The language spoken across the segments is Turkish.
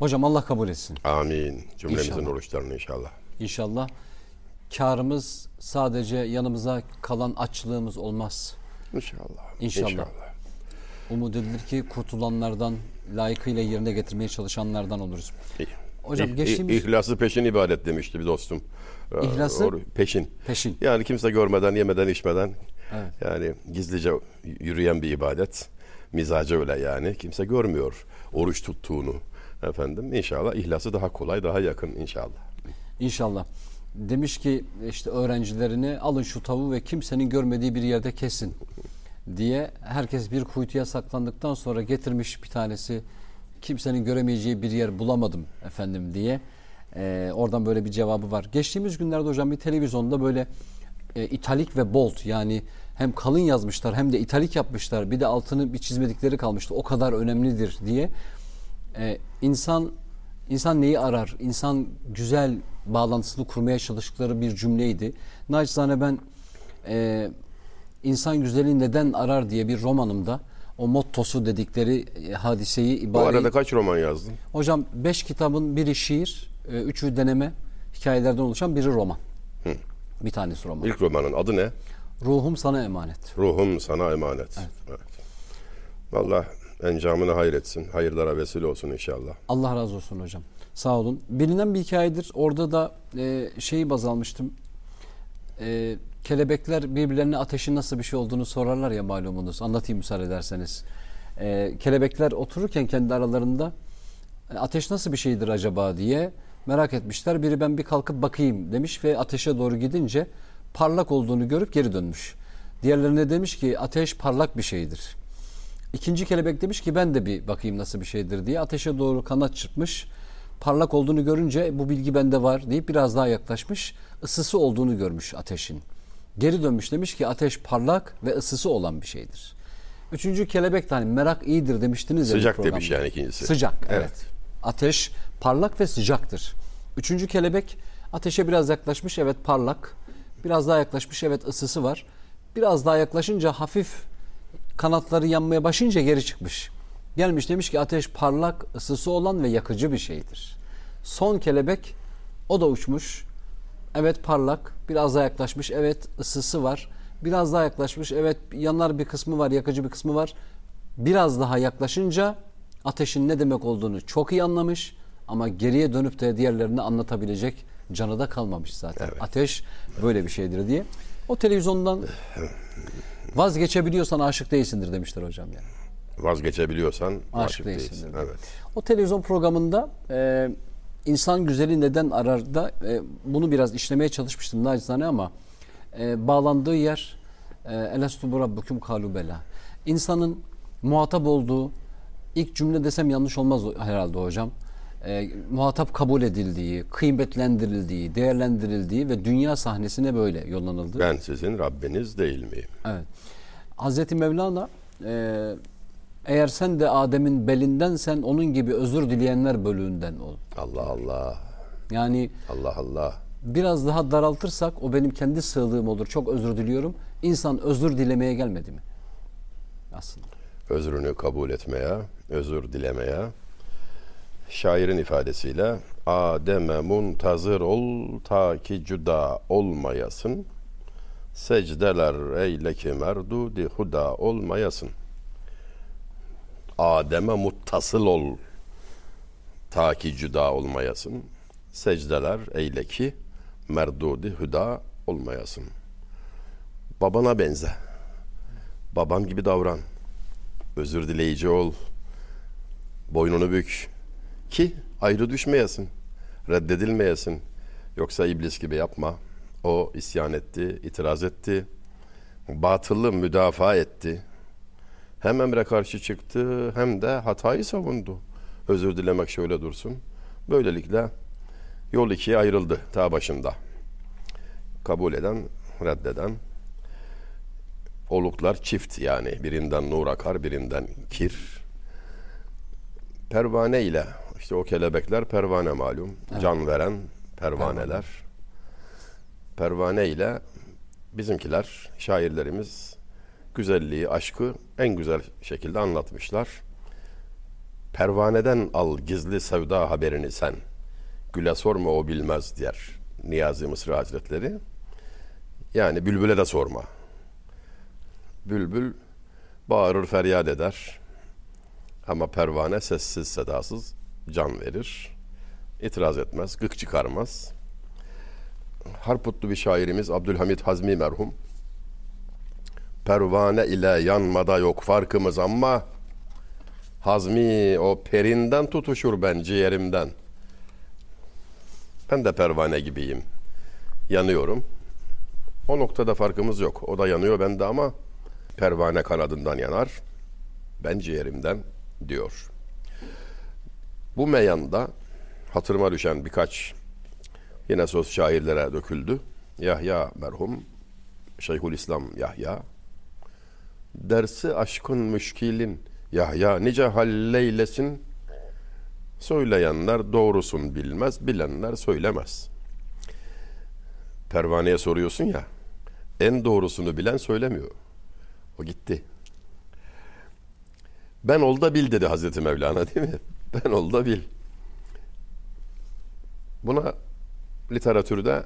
Hocam Allah kabul etsin. Amin. Cümlemizin İnşallah. oruçlarını inşallah. İnşallah karımız sadece yanımıza kalan açlığımız olmaz. İnşallah. İnşallah. Umut edilir ki kurtulanlardan, layıkıyla yerine getirmeye çalışanlardan oluruz. Hocam İh- geçtiğimiz- İhlası peşin ibadet demişti bir dostum. Ee, İhlası? or- peşin. Peşin. Yani kimse görmeden, yemeden, içmeden Evet. yani gizlice yürüyen bir ibadet. Mizacı öyle yani. Kimse görmüyor oruç tuttuğunu. Efendim inşallah ihlası daha kolay, daha yakın inşallah. İnşallah. Demiş ki işte öğrencilerine alın şu tavuğu ve kimsenin görmediği bir yerde kesin diye herkes bir kuytuya saklandıktan sonra getirmiş bir tanesi kimsenin göremeyeceği bir yer bulamadım efendim diye Ee, oradan böyle bir cevabı var. Geçtiğimiz günlerde hocam bir televizyonda böyle e, italik ve bold yani hem kalın yazmışlar hem de italik yapmışlar bir de altını bir çizmedikleri kalmıştı o kadar önemlidir diye Ee, insan insan neyi arar? İnsan güzel bağlantısını kurmaya çalıştıkları bir cümleydi. Naçizane ben e, insan güzeli neden arar diye bir romanımda o mottosu dedikleri e, hadiseyi Bu ibareyi... arada kaç roman yazdın? Hocam beş kitabın biri şiir, e, üçü deneme hikayelerden oluşan biri roman. Bir tanesi roman. İlk romanın adı ne? Ruhum sana emanet. Ruhum sana emanet. Evet. Allah encamını hayretsin. Hayırlara vesile olsun inşallah. Allah razı olsun hocam. Sağ olun. Bilinen bir hikayedir. Orada da e, şeyi baz almıştım. E, kelebekler birbirlerine ateşin nasıl bir şey olduğunu sorarlar ya malumunuz. Anlatayım müsaade ederseniz. E, kelebekler otururken kendi aralarında e, ateş nasıl bir şeydir acaba diye merak etmişler. Biri ben bir kalkıp bakayım demiş ve ateşe doğru gidince parlak olduğunu görüp geri dönmüş. Diğerlerine demiş ki ateş parlak bir şeydir. İkinci kelebek demiş ki ben de bir bakayım nasıl bir şeydir diye ateşe doğru kanat çırpmış. Parlak olduğunu görünce bu bilgi bende var deyip biraz daha yaklaşmış. Isısı olduğunu görmüş ateşin. Geri dönmüş demiş ki ateş parlak ve ısısı olan bir şeydir. Üçüncü kelebek de hani merak iyidir demiştiniz ya. Sıcak demiş yani ikincisi. Sıcak evet. Evet. Ateş parlak ve sıcaktır. Üçüncü kelebek ateşe biraz yaklaşmış evet parlak. Biraz daha yaklaşmış evet ısısı var. Biraz daha yaklaşınca hafif kanatları yanmaya başlayınca geri çıkmış. Gelmiş demiş ki ateş parlak, ısısı olan ve yakıcı bir şeydir. Son kelebek o da uçmuş. Evet parlak, biraz daha yaklaşmış. Evet ısısı var. Biraz daha yaklaşmış. Evet yanar bir kısmı var, yakıcı bir kısmı var. Biraz daha yaklaşınca ateşin ne demek olduğunu çok iyi anlamış ama geriye dönüp de diğerlerine anlatabilecek canı da kalmamış zaten. Ateş böyle bir şeydir diye. O televizyondan vazgeçebiliyorsan aşık değilsindir demişler hocam yani. Vazgeçebiliyorsan Aşık aşık değilsin değilsin. Evet. O televizyon programında e, insan güzeli neden arar da e, bunu biraz işlemeye çalışmıştım nacizane ama e, bağlandığı yer e, Elastu bu rabbukum kalu bela. İnsanın muhatap olduğu ilk cümle desem yanlış olmaz herhalde hocam. E, muhatap kabul edildiği, kıymetlendirildiği, değerlendirildiği ve dünya sahnesine böyle yollanıldı. Ben sizin Rabbiniz değil miyim? Evet. Hazreti Mevlana e, eğer sen de Adem'in belinden sen onun gibi özür dileyenler bölüğünden ol. Allah Allah. Yani Allah Allah. biraz daha daraltırsak o benim kendi sığlığım olur. Çok özür diliyorum. İnsan özür dilemeye gelmedi mi? Aslında. Özrünü kabul etmeye, özür dilemeye. Şairin ifadesiyle Adem'e muntazır ol ta ki cüda olmayasın. Secdeler eyle ki merdudi huda olmayasın. Adem'e muttasıl ol ta ki cüda olmayasın. Secdeler eyle ki merdudi huda olmayasın. Babana benze. Baban gibi davran. Özür dileyici ol. Boynunu bük. Ki ayrı düşmeyesin. Reddedilmeyesin. Yoksa iblis gibi yapma. O isyan etti, itiraz etti. Batılı müdafaa etti. Hem emre karşı çıktı hem de hatayı savundu. Özür dilemek şöyle dursun. Böylelikle yol ikiye ayrıldı ta başında. Kabul eden, reddeden, oluklar çift yani birinden nur akar birinden kir. Pervane ile işte o kelebekler pervane malum can veren pervaneler. Pervane ile bizimkiler şairlerimiz güzelliği aşkı en güzel şekilde anlatmışlar. Pervaneden al gizli sevda haberini sen. Güle sorma o bilmez diyer Niyazi Mısır Hazretleri. Yani bülbüle de sorma. Bülbül bağırır feryat eder. Ama pervane sessiz sedasız can verir. İtiraz etmez, gık çıkarmaz. Harputlu bir şairimiz Abdülhamit Hazmi merhum. Pervane ile yanmada yok farkımız ama Hazmi o perinden tutuşur ben ciğerimden. Ben de pervane gibiyim. Yanıyorum. O noktada farkımız yok. O da yanıyor ben de ama pervane kanadından yanar. Ben ciğerimden diyor. Bu meyanda hatırıma düşen birkaç yine söz şairlere döküldü. Yahya merhum, Şeyhülislam Yahya. Dersi aşkın müşkilin Yahya nice halleylesin. Söyleyenler doğrusun bilmez, bilenler söylemez. Pervaneye soruyorsun ya, en doğrusunu bilen söylemiyor. O gitti. Ben ol da bil dedi Hazreti Mevlana değil mi? Ben ol da bil. Buna literatürde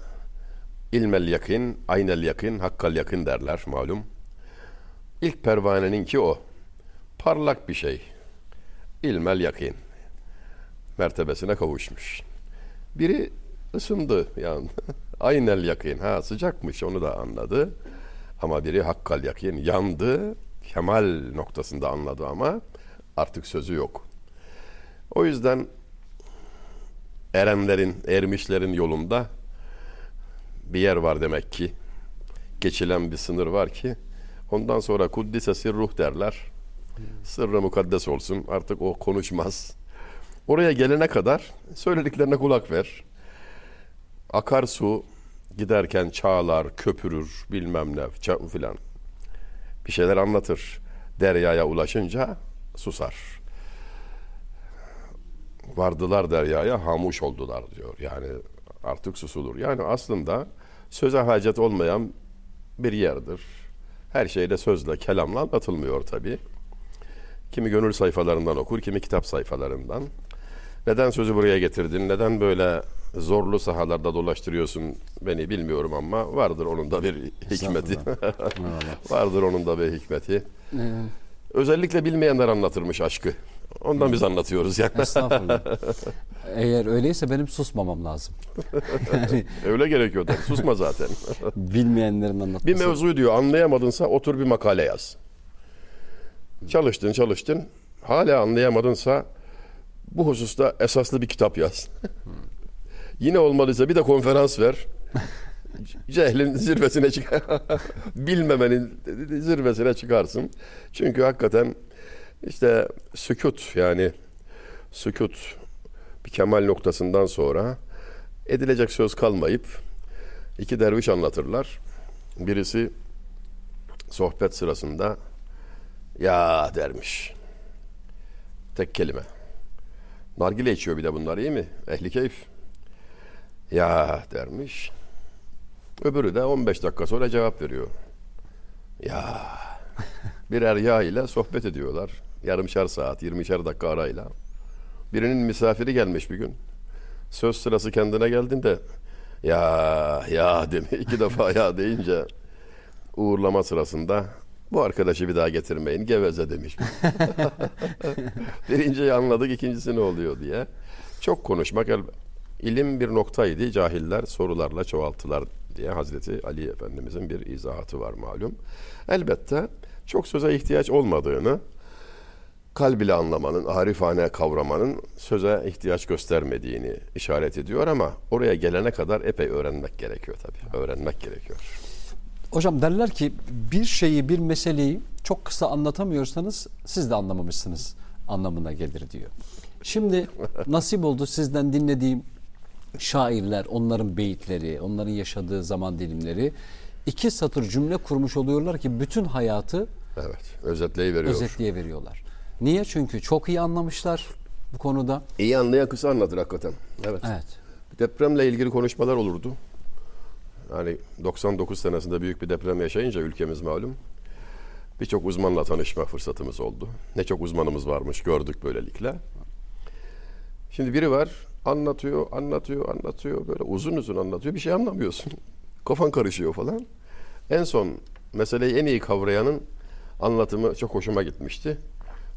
ilmel yakın, aynel yakın, hakkal yakın derler malum. İlk pervaneninki o. Parlak bir şey. İlmel yakın. Mertebesine kavuşmuş. Biri ısındı yani. Aynel yakın. Ha sıcakmış onu da anladı. Ama biri hakkal yakın. Yandı. Kemal noktasında anladı ama artık sözü yok. O yüzden erenlerin, ermişlerin yolunda bir yer var demek ki. Geçilen bir sınır var ki ondan sonra kuddise ruh derler. Sırrı mukaddes olsun. Artık o konuşmaz. Oraya gelene kadar söylediklerine kulak ver. Akarsu giderken çağlar, köpürür, bilmem ne filan. Bir şeyler anlatır. Deryaya ulaşınca susar. Vardılar deryaya, hamuş oldular diyor. Yani artık susulur. Yani aslında söze hacet olmayan bir yerdir. Her şeyde sözle, kelamla anlatılmıyor tabii. Kimi gönül sayfalarından okur, kimi kitap sayfalarından. Neden sözü buraya getirdin? Neden böyle zorlu sahalarda dolaştırıyorsun beni bilmiyorum ama vardır onun da bir hikmeti. vardır onun da bir hikmeti. Ee, Özellikle bilmeyenler anlatırmış aşkı. Ondan biz anlatıyoruz yani. estağfurullah. Eğer öyleyse benim susmamam lazım. yani Öyle gerekiyor tabii. Susma zaten. bilmeyenlerin anlatması. bir mevzuyu diyor anlayamadınsa otur bir makale yaz. Çalıştın çalıştın. Hala anlayamadınsa bu hususta esaslı bir kitap yaz. Yine olmalıysa bir de konferans ver. Cehlin zirvesine çıkar. Bilmemenin zirvesine çıkarsın. Çünkü hakikaten işte sükut yani sükut bir kemal noktasından sonra edilecek söz kalmayıp iki derviş anlatırlar. Birisi sohbet sırasında ya dermiş. Tek kelime. Nargile içiyor bir de bunlar iyi mi? Ehli keyif. Ya dermiş. Öbürü de 15 dakika sonra cevap veriyor. Ya. Birer ya ile sohbet ediyorlar. Yarımşar saat, 20'şer dakika arayla. Birinin misafiri gelmiş bir gün. Söz sırası kendine geldiğinde ya ya demi iki defa ya deyince uğurlama sırasında bu arkadaşı bir daha getirmeyin geveze demiş. Birinciyi anladık ikincisi ne oluyor diye. Çok konuşmak ilim bir noktaydı cahiller sorularla çoğalttılar diye Hazreti Ali Efendimizin bir izahatı var malum. Elbette çok söze ihtiyaç olmadığını kalb ile anlamanın, arifane kavramanın söze ihtiyaç göstermediğini işaret ediyor ama oraya gelene kadar epey öğrenmek gerekiyor tabii. Öğrenmek gerekiyor. Hocam derler ki bir şeyi bir meseleyi çok kısa anlatamıyorsanız siz de anlamamışsınız anlamına gelir diyor. Şimdi nasip oldu sizden dinlediğim şairler, onların beyitleri, onların yaşadığı zaman dilimleri iki satır cümle kurmuş oluyorlar ki bütün hayatı Evet, özetleyiveriyor. özetliye veriyorlar. Niye? Çünkü çok iyi anlamışlar bu konuda. İyi anlayan kısa anlatır hakikaten. Evet. Evet. Depremle ilgili konuşmalar olurdu. Yani 99 senesinde büyük bir deprem yaşayınca ülkemiz malum. Birçok uzmanla tanışma fırsatımız oldu. Ne çok uzmanımız varmış gördük böylelikle. Şimdi biri var anlatıyor, anlatıyor, anlatıyor. Böyle uzun uzun anlatıyor. Bir şey anlamıyorsun. Kafan karışıyor falan. En son meseleyi en iyi kavrayanın anlatımı çok hoşuma gitmişti.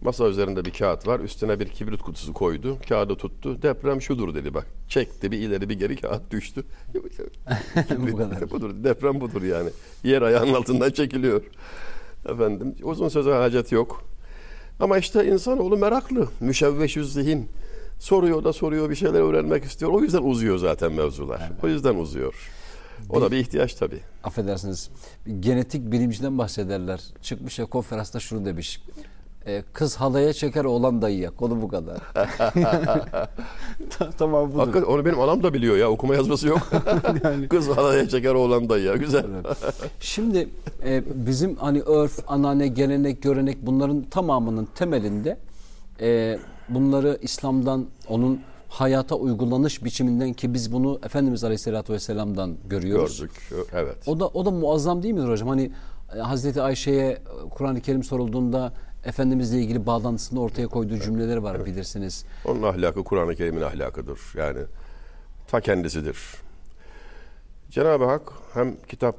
Masa üzerinde bir kağıt var. Üstüne bir kibrit kutusu koydu. Kağıdı tuttu. Deprem şudur dedi bak. Çekti bir ileri bir geri kağıt düştü. Bu kadar. budur. Deprem budur yani. Yer ayağının altından çekiliyor. Efendim uzun söze hacet yok. Ama işte insanoğlu meraklı. Müşevveşüz zihin. Soruyor da soruyor bir şeyler öğrenmek istiyor. O yüzden uzuyor zaten mevzular. O yüzden uzuyor. O da bir ihtiyaç tabii. Affedersiniz. Genetik bilimciden bahsederler. Çıkmış ya konferansta şunu demiş. E, kız halaya çeker oğlan dayıya. Konu bu kadar. Ta- tamam budur. Hakikaten onu benim anam da biliyor ya. Okuma yazması yok. Kız halaya çeker oğlan da ya. Güzel. Şimdi e, bizim hani örf, anane, gelenek, görenek bunların tamamının temelinde e, bunları İslam'dan onun hayata uygulanış biçiminden ki biz bunu Efendimiz Aleyhisselatü Vesselam'dan görüyoruz. Gördük. Evet. O da o da muazzam değil midir hocam? Hani e, Hazreti Ayşe'ye Kur'an-ı Kerim sorulduğunda Efendimizle ilgili bağlantısını ortaya koyduğu cümleleri var bilirsiniz. Onun ahlakı Kur'an-ı Kerim'in ahlakıdır. Yani ta kendisidir. Cenab-ı Hak hem kitap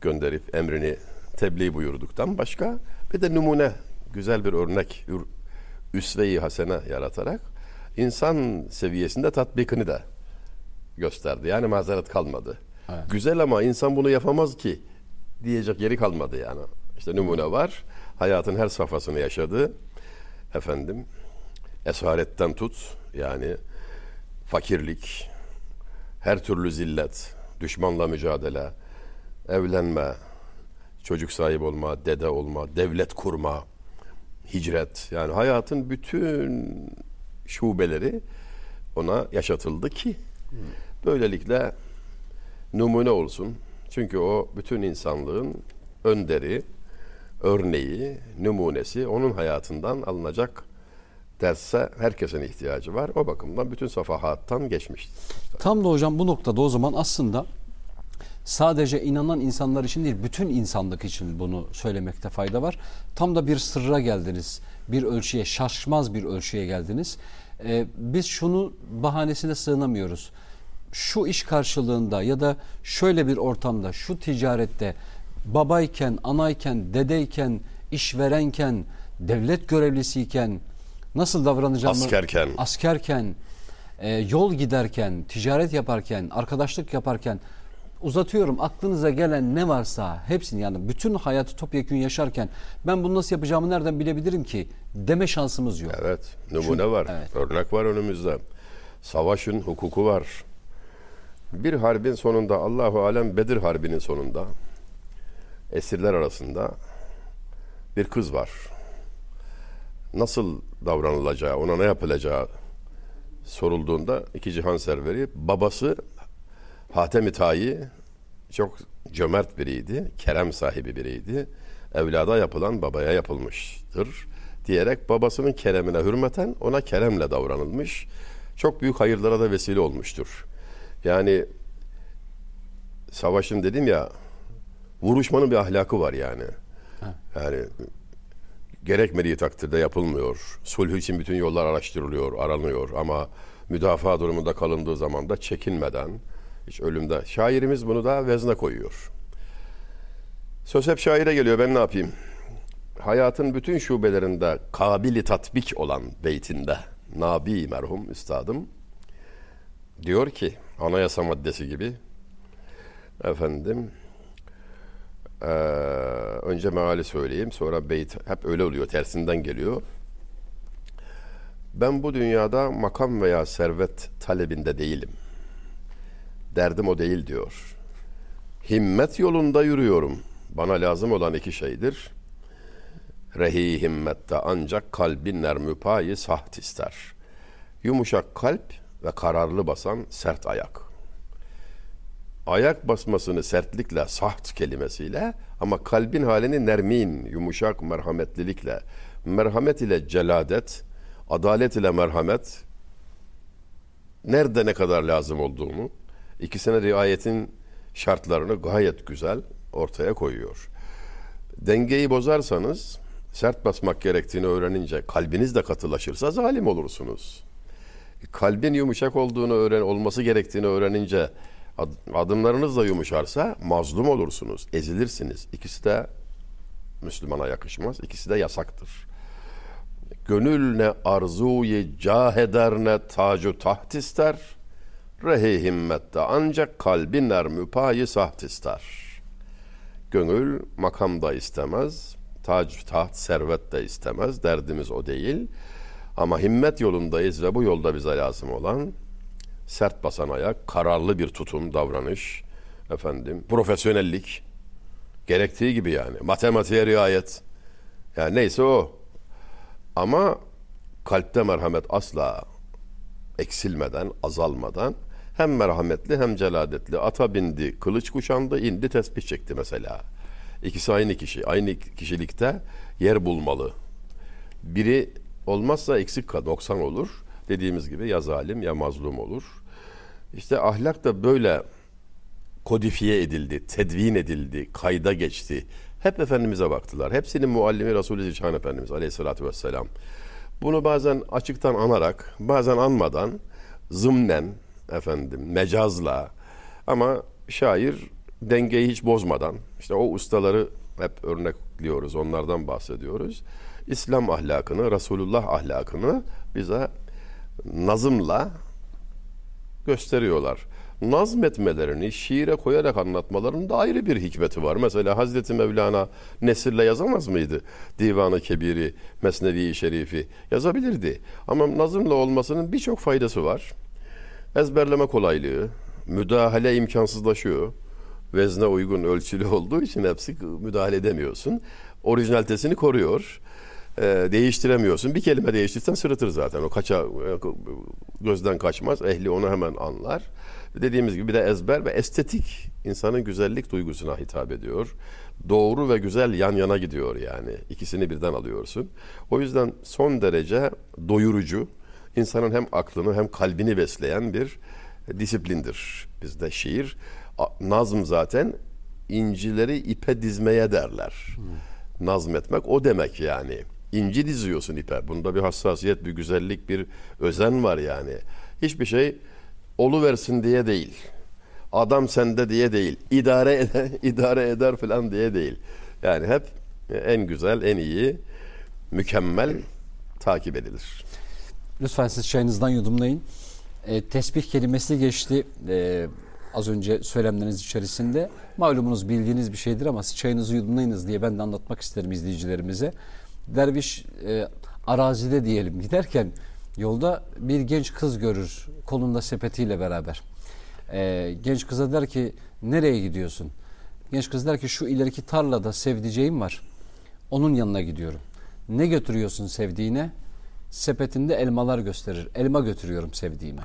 gönderip emrini tebliğ buyurduktan başka bir de numune güzel bir örnek üsve-i hasene yaratarak insan seviyesinde tatbikini de gösterdi. Yani mazeret kalmadı. Evet. Güzel ama insan bunu yapamaz ki diyecek yeri kalmadı yani. İşte numune var. Hayatın her safhasını yaşadı. Efendim esaretten tut yani fakirlik, her türlü zillet, düşmanla mücadele, evlenme, çocuk sahibi olma, dede olma, devlet kurma, hicret. Yani hayatın bütün şubeleri ona yaşatıldı ki böylelikle numune olsun. Çünkü o bütün insanlığın önderi, örneği, numunesi onun hayatından alınacak derse herkesin ihtiyacı var. O bakımdan bütün safahattan geçmiştir. Tam da hocam bu noktada o zaman aslında sadece inanan insanlar için değil bütün insanlık için bunu söylemekte fayda var. Tam da bir sırra geldiniz. Bir ölçüye şaşmaz bir ölçüye geldiniz. Ee, biz şunu bahanesine sığınamıyoruz. Şu iş karşılığında ya da şöyle bir ortamda şu ticarette babayken, anayken, dedeyken, işverenken, devlet görevlisiyken nasıl davranacağımı Askerken. askerken, e, yol giderken, ticaret yaparken, arkadaşlık yaparken uzatıyorum aklınıza gelen ne varsa hepsini yani bütün hayatı topyekun yaşarken ben bunu nasıl yapacağımı nereden bilebilirim ki deme şansımız yok. Evet, numune var. evet. Örnek var önümüzde. Savaşın hukuku var. Bir harbin sonunda Allahu alem Bedir harbinin sonunda esirler arasında bir kız var. Nasıl davranılacağı, ona ne yapılacağı sorulduğunda iki cihan serveri babası Hatem-i çok cömert biriydi, kerem sahibi biriydi. Evlada yapılan babaya yapılmıştır diyerek babasının keremine hürmeten ona keremle davranılmış. Çok büyük hayırlara da vesile olmuştur. Yani savaşın dedim ya vuruşmanın bir ahlakı var yani. Yani gerekmediği takdirde yapılmıyor. Sulh için bütün yollar araştırılıyor, aranıyor ama müdafaa durumunda kalındığı zaman da çekinmeden hiç ölümde. Şairimiz bunu da vezne koyuyor. Söz hep şaire geliyor ben ne yapayım? Hayatın bütün şubelerinde kabili tatbik olan beytinde Nabi merhum üstadım diyor ki anayasa maddesi gibi efendim eee, önce meali söyleyeyim sonra beyt hep öyle oluyor tersinden geliyor. Ben bu dünyada makam veya servet talebinde değilim. Derdim o değil diyor. Himmet yolunda yürüyorum. Bana lazım olan iki şeydir. Rehi himmette ancak kalbin nermü payı saht ister. Yumuşak kalp ve kararlı basan sert ayak. Ayak basmasını sertlikle, saht kelimesiyle ama kalbin halini nermin, yumuşak merhametlilikle, merhamet ile celadet, adalet ile merhamet, nerede ne kadar lazım olduğunu, ikisine riayetin şartlarını gayet güzel ortaya koyuyor. Dengeyi bozarsanız sert basmak gerektiğini öğrenince kalbiniz de katılaşırsa zalim olursunuz. Kalbin yumuşak olduğunu öğren olması gerektiğini öğrenince adımlarınız da yumuşarsa mazlum olursunuz, ezilirsiniz. İkisi de Müslümana yakışmaz, ikisi de yasaktır. Gönül ne arzuyu cah eder ne tacu taht ister. Rehi himmette ancak kalbin er müpayi saht ister. Gönül makam da istemez, tac taht servet de istemez. Derdimiz o değil. Ama himmet yolundayız ve bu yolda bize lazım olan sert basan ayak, kararlı bir tutum, davranış, efendim, profesyonellik gerektiği gibi yani. Matematiğe riayet. Yani neyse o. Ama kalpte merhamet asla eksilmeden, azalmadan hem merhametli hem celadetli. Ata bindi, kılıç kuşandı, indi tesbih çekti mesela. İkisi aynı kişi. Aynı kişilikte yer bulmalı. Biri olmazsa eksik kal- 90 olur. Dediğimiz gibi ya zalim ya mazlum olur. İşte ahlak da böyle kodifiye edildi, tedvin edildi, kayda geçti. Hep Efendimiz'e baktılar. Hepsinin muallimi Resulü Zişan Efendimiz aleyhissalatü vesselam. Bunu bazen açıktan anarak, bazen anmadan, zımnen, efendim, mecazla ama şair dengeyi hiç bozmadan, işte o ustaları hep örnekliyoruz, onlardan bahsediyoruz. İslam ahlakını, Resulullah ahlakını bize nazımla gösteriyorlar. Nazmetmelerini şiire koyarak anlatmalarının da ayrı bir hikmeti var. Mesela Hazreti Mevlana nesirle yazamaz mıydı? Divanı Kebiri, Mesnevi Şerifi yazabilirdi. Ama nazımla olmasının birçok faydası var. Ezberleme kolaylığı, müdahale imkansızlaşıyor. Vezne uygun ölçülü olduğu için hepsi müdahale edemiyorsun. Orijinalitesini koruyor. Ee, değiştiremiyorsun. Bir kelime değiştirsen sırıtır zaten. O kaça gözden kaçmaz. Ehli onu hemen anlar. Dediğimiz gibi bir de ezber ve estetik insanın güzellik duygusuna hitap ediyor. Doğru ve güzel yan yana gidiyor yani. İkisini birden alıyorsun. O yüzden son derece doyurucu, insanın hem aklını hem kalbini besleyen bir disiplindir bizde şiir. Nazm zaten incileri ipe dizmeye derler. Nazmetmek o demek yani. İnci diziyorsun ipe. Bunda bir hassasiyet, bir güzellik, bir özen var yani. Hiçbir şey olu versin diye değil. Adam sende diye değil. İdare eder, idare eder falan diye değil. Yani hep en güzel, en iyi, mükemmel takip edilir. Lütfen siz çayınızdan yudumlayın. E, tesbih kelimesi geçti e, az önce söylemleriniz içerisinde. Malumunuz bildiğiniz bir şeydir ama siz çayınızı yudumlayınız diye ben de anlatmak isterim izleyicilerimize. Derviş e, arazide diyelim giderken yolda bir genç kız görür kolunda sepetiyle beraber. E, genç kıza der ki nereye gidiyorsun? Genç kız der ki şu ileriki tarlada sevdiceğim var. Onun yanına gidiyorum. Ne götürüyorsun sevdiğine? Sepetinde elmalar gösterir. Elma götürüyorum sevdiğime.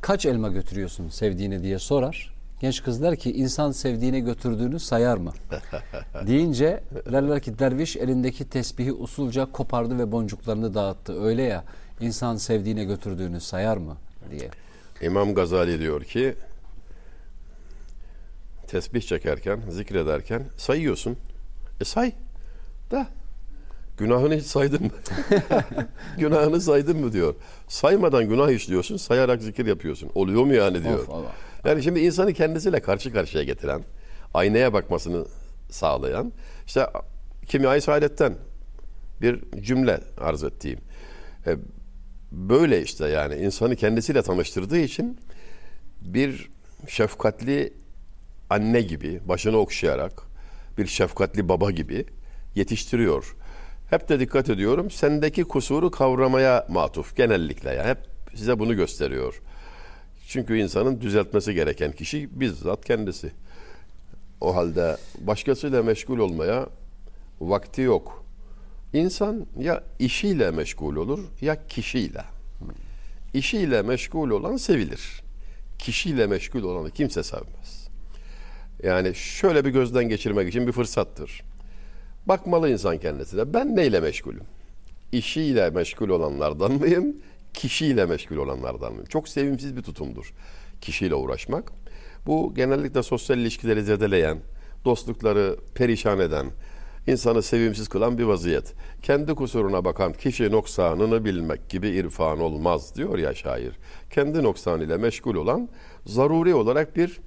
Kaç elma götürüyorsun sevdiğine diye sorar. Genç kız der ki insan sevdiğine götürdüğünü sayar mı? Deyince derler ki derviş elindeki tesbihi usulca kopardı ve boncuklarını dağıttı. Öyle ya insan sevdiğine götürdüğünü sayar mı? diye. İmam Gazali diyor ki tesbih çekerken, zikrederken sayıyorsun. E say. Da. Günahını hiç saydın mı? Günahını saydın mı diyor. Saymadan günah işliyorsun, sayarak zikir yapıyorsun. Oluyor mu yani diyor. Of, Allah. Yani şimdi insanı kendisiyle karşı karşıya getiren, aynaya bakmasını sağlayan, işte kimya-i saadetten bir cümle arz ettiğim. E, böyle işte yani insanı kendisiyle tanıştırdığı için bir şefkatli anne gibi başını okşayarak bir şefkatli baba gibi yetiştiriyor. Hep de dikkat ediyorum sendeki kusuru kavramaya matuf genellikle ya hep size bunu gösteriyor. Çünkü insanın düzeltmesi gereken kişi bizzat kendisi. O halde başkasıyla meşgul olmaya vakti yok. İnsan ya işiyle meşgul olur ya kişiyle. İşiyle meşgul olan sevilir. Kişiyle meşgul olanı kimse sevmez. Yani şöyle bir gözden geçirmek için bir fırsattır. Bakmalı insan kendisine. Ben neyle meşgulüm? İşiyle meşgul olanlardan mıyım? Kişiyle meşgul olanlardan? Çok sevimsiz bir tutumdur kişiyle uğraşmak. Bu genellikle sosyal ilişkileri zedeleyen, dostlukları perişan eden, insanı sevimsiz kılan bir vaziyet. Kendi kusuruna bakan kişi noksanını bilmek gibi irfan olmaz diyor ya şair. Kendi noksan ile meşgul olan zaruri olarak bir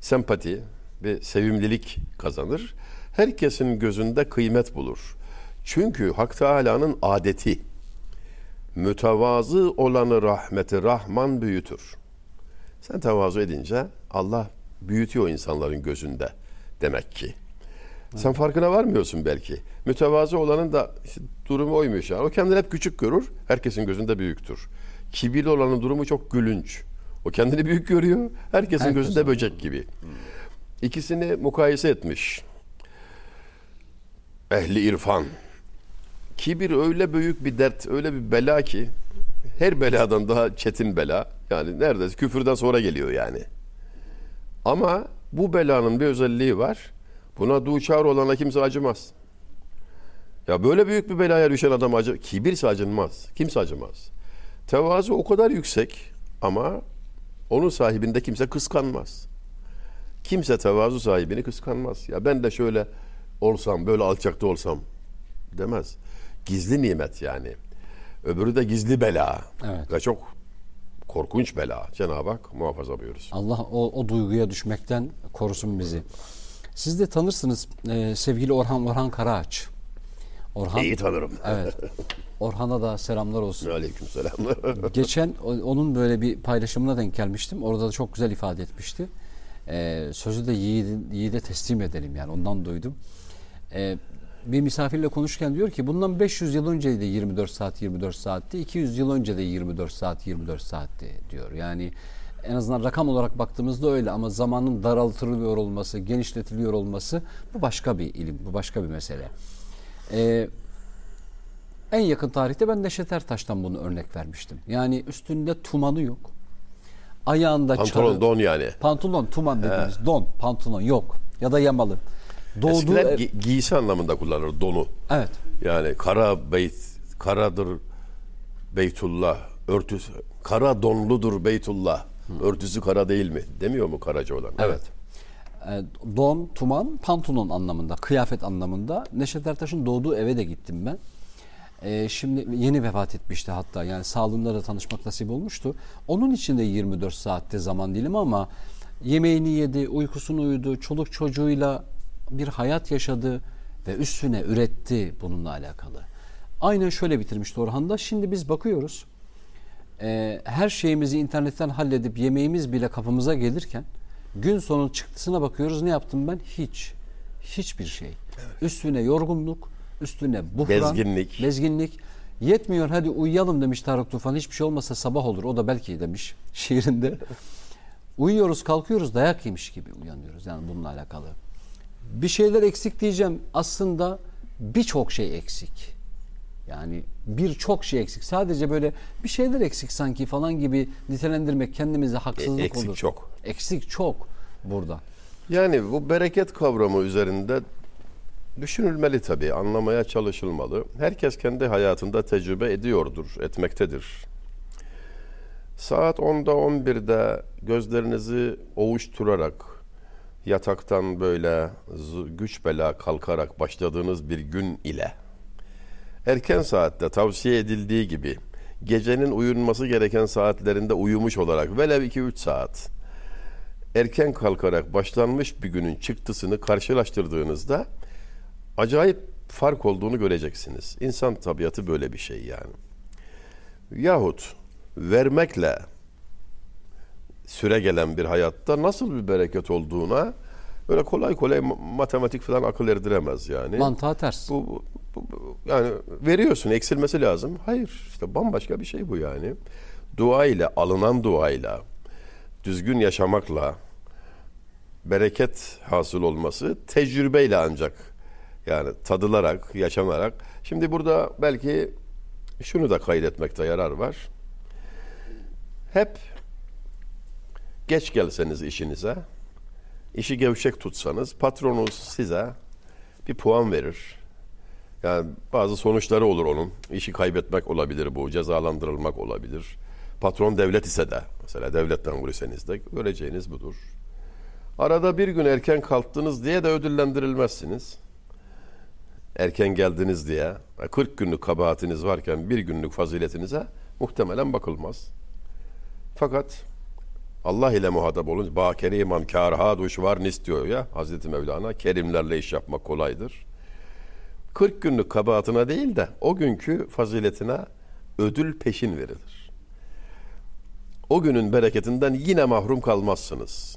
sempati, bir sevimlilik kazanır. Herkesin gözünde kıymet bulur. Çünkü Hak Teala'nın adeti mütevazı olanı rahmeti Rahman büyütür. Sen tevazu edince Allah büyütüyor insanların gözünde demek ki. Sen farkına varmıyorsun belki. Mütevazı olanın da işte durumu oymuş yani. O kendini hep küçük görür, herkesin gözünde büyüktür. Kibirli olanın durumu çok gülünç. O kendini büyük görüyor, herkesin Herkes gözünde böcek gibi. İkisini mukayese etmiş. Ehli irfan. Kibir öyle büyük bir dert, öyle bir bela ki her beladan daha çetin bela. Yani neredeyse küfürden sonra geliyor yani. Ama bu belanın bir özelliği var. Buna duçar olana kimse acımaz. Ya böyle büyük bir belaya düşen adam acı, kibirse acınmaz. Kimse acımaz. Tevazu o kadar yüksek ama onun sahibinde kimse kıskanmaz. Kimse tevazu sahibini kıskanmaz. Ya ben de şöyle olsam, böyle alçakta olsam demez. Gizli nimet yani. Öbürü de gizli bela. Evet. Ve çok korkunç bela. Cenab-ı Hak muhafaza buyursun. Allah o, o duyguya düşmekten korusun bizi. Siz de tanırsınız e, sevgili Orhan Orhan Karaağaç. Orhan İyi tanırım. evet. Orhan'a da selamlar olsun. Aleyküm selam. Geçen onun böyle bir paylaşımına denk gelmiştim. Orada da çok güzel ifade etmişti. Ee, sözü de yiğidin, yiğide teslim edelim yani ondan duydum. Ee, bir misafirle konuşurken diyor ki bundan 500 yıl önce de 24 saat 24 saatti. 200 yıl önce de 24 saat 24 saatti diyor. Yani en azından rakam olarak baktığımızda öyle ama zamanın daraltılıyor olması, genişletiliyor olması bu başka bir ilim, bu başka bir mesele. Ee, en yakın tarihte ben Neşet Ertaş'tan bunu örnek vermiştim. Yani üstünde tumanı yok. Ayağında Pantolon çarı- don yani. Pantolon, tuman dediğimiz don, pantolon yok. Ya da yamalı. Doğduğu Eskiler ev- gi- giysi anlamında kullanır donu. evet. Yani kara beyt, karadır Beytullah, örtüsü, kara donludur Beytullah, örtüsü kara değil mi? Demiyor mu karaca olan? Evet. E, don, tuman, pantolon anlamında, kıyafet anlamında. Neşet Ertaş'ın doğduğu eve de gittim ben. E, şimdi yeni vefat etmişti hatta. Yani sağlığında da tanışmak nasip olmuştu. Onun için de 24 saatte zaman dilimi ama yemeğini yedi, uykusunu uyudu, çoluk çocuğuyla bir hayat yaşadı ve üstüne üretti bununla alakalı. Aynen şöyle bitirmişti Orhan da. Şimdi biz bakıyoruz. e, her şeyimizi internetten halledip yemeğimiz bile kapımıza gelirken gün sonu çıktısına bakıyoruz ne yaptım ben? Hiç. Hiçbir şey. Üstüne yorgunluk, üstüne buhran, Bezginlik. bezginlik. Yetmiyor hadi uyuyalım demiş Tarık Tufan. Hiçbir şey olmasa sabah olur. O da belki demiş şiirinde. Uyuyoruz kalkıyoruz dayak yemiş gibi uyanıyoruz. Yani bununla alakalı. Bir şeyler eksik diyeceğim. Aslında birçok şey eksik. Yani birçok şey eksik. Sadece böyle bir şeyler eksik sanki falan gibi nitelendirmek kendimize haksızlık E, eksik olur. çok. Eksik çok burada. Yani bu bereket kavramı üzerinde düşünülmeli tabii, anlamaya çalışılmalı. Herkes kendi hayatında tecrübe ediyordur, etmektedir. Saat 10'da 11'de gözlerinizi ovuşturarak yataktan böyle güç bela kalkarak başladığınız bir gün ile erken saatte tavsiye edildiği gibi gecenin uyunması gereken saatlerinde uyumuş olarak velev 2-3 saat erken kalkarak başlanmış bir günün çıktısını karşılaştırdığınızda acayip fark olduğunu göreceksiniz. İnsan tabiatı böyle bir şey yani. Yahut vermekle süre gelen bir hayatta nasıl bir bereket olduğuna öyle kolay kolay ma- matematik falan akıl erdiremez yani. Mantığa ters. Bu, bu- bu- yani veriyorsun eksilmesi lazım. Hayır işte bambaşka bir şey bu yani. Dua ile alınan duayla düzgün yaşamakla bereket hasıl olması tecrübeyle ancak yani tadılarak, yaşanarak. Şimdi burada belki şunu da kaydetmekte yarar var. Hep geç gelseniz işinize, işi gevşek tutsanız patronunuz size bir puan verir. Yani bazı sonuçları olur onun. İşi kaybetmek olabilir bu, cezalandırılmak olabilir. Patron devlet ise de, mesela devletten vuruyorsanız da göreceğiniz budur. Arada bir gün erken kalktınız diye de ödüllendirilmezsiniz. erken geldiniz diye 40 günlük kabahatiniz varken bir günlük faziletinize muhtemelen bakılmaz. Fakat Allah ile muhatap olunca ba kerimam kârha duş var nis diyor ya Hazreti Mevlana. Kerimlerle iş yapmak kolaydır. 40 günlük kabahatına değil de o günkü faziletine ödül peşin verilir. O günün bereketinden yine mahrum kalmazsınız.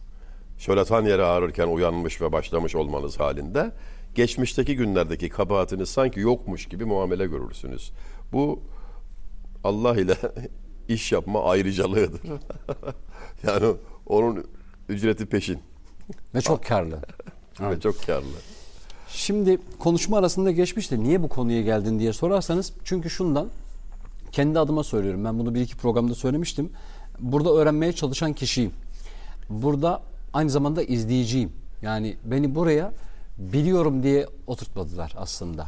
Şöyle tan yere ağrırken uyanmış ve başlamış olmanız halinde geçmişteki günlerdeki kabahatiniz sanki yokmuş gibi muamele görürsünüz. Bu Allah ile iş yapma ayrıcalığıdır. yani onun ücreti peşin Ve çok karlı. ve çok karlı. Şimdi konuşma arasında geçmişti. Niye bu konuya geldin diye sorarsanız çünkü şundan kendi adıma söylüyorum. Ben bunu bir iki programda söylemiştim. Burada öğrenmeye çalışan kişiyim. Burada aynı zamanda izleyiciyim. Yani beni buraya biliyorum diye oturtmadılar aslında.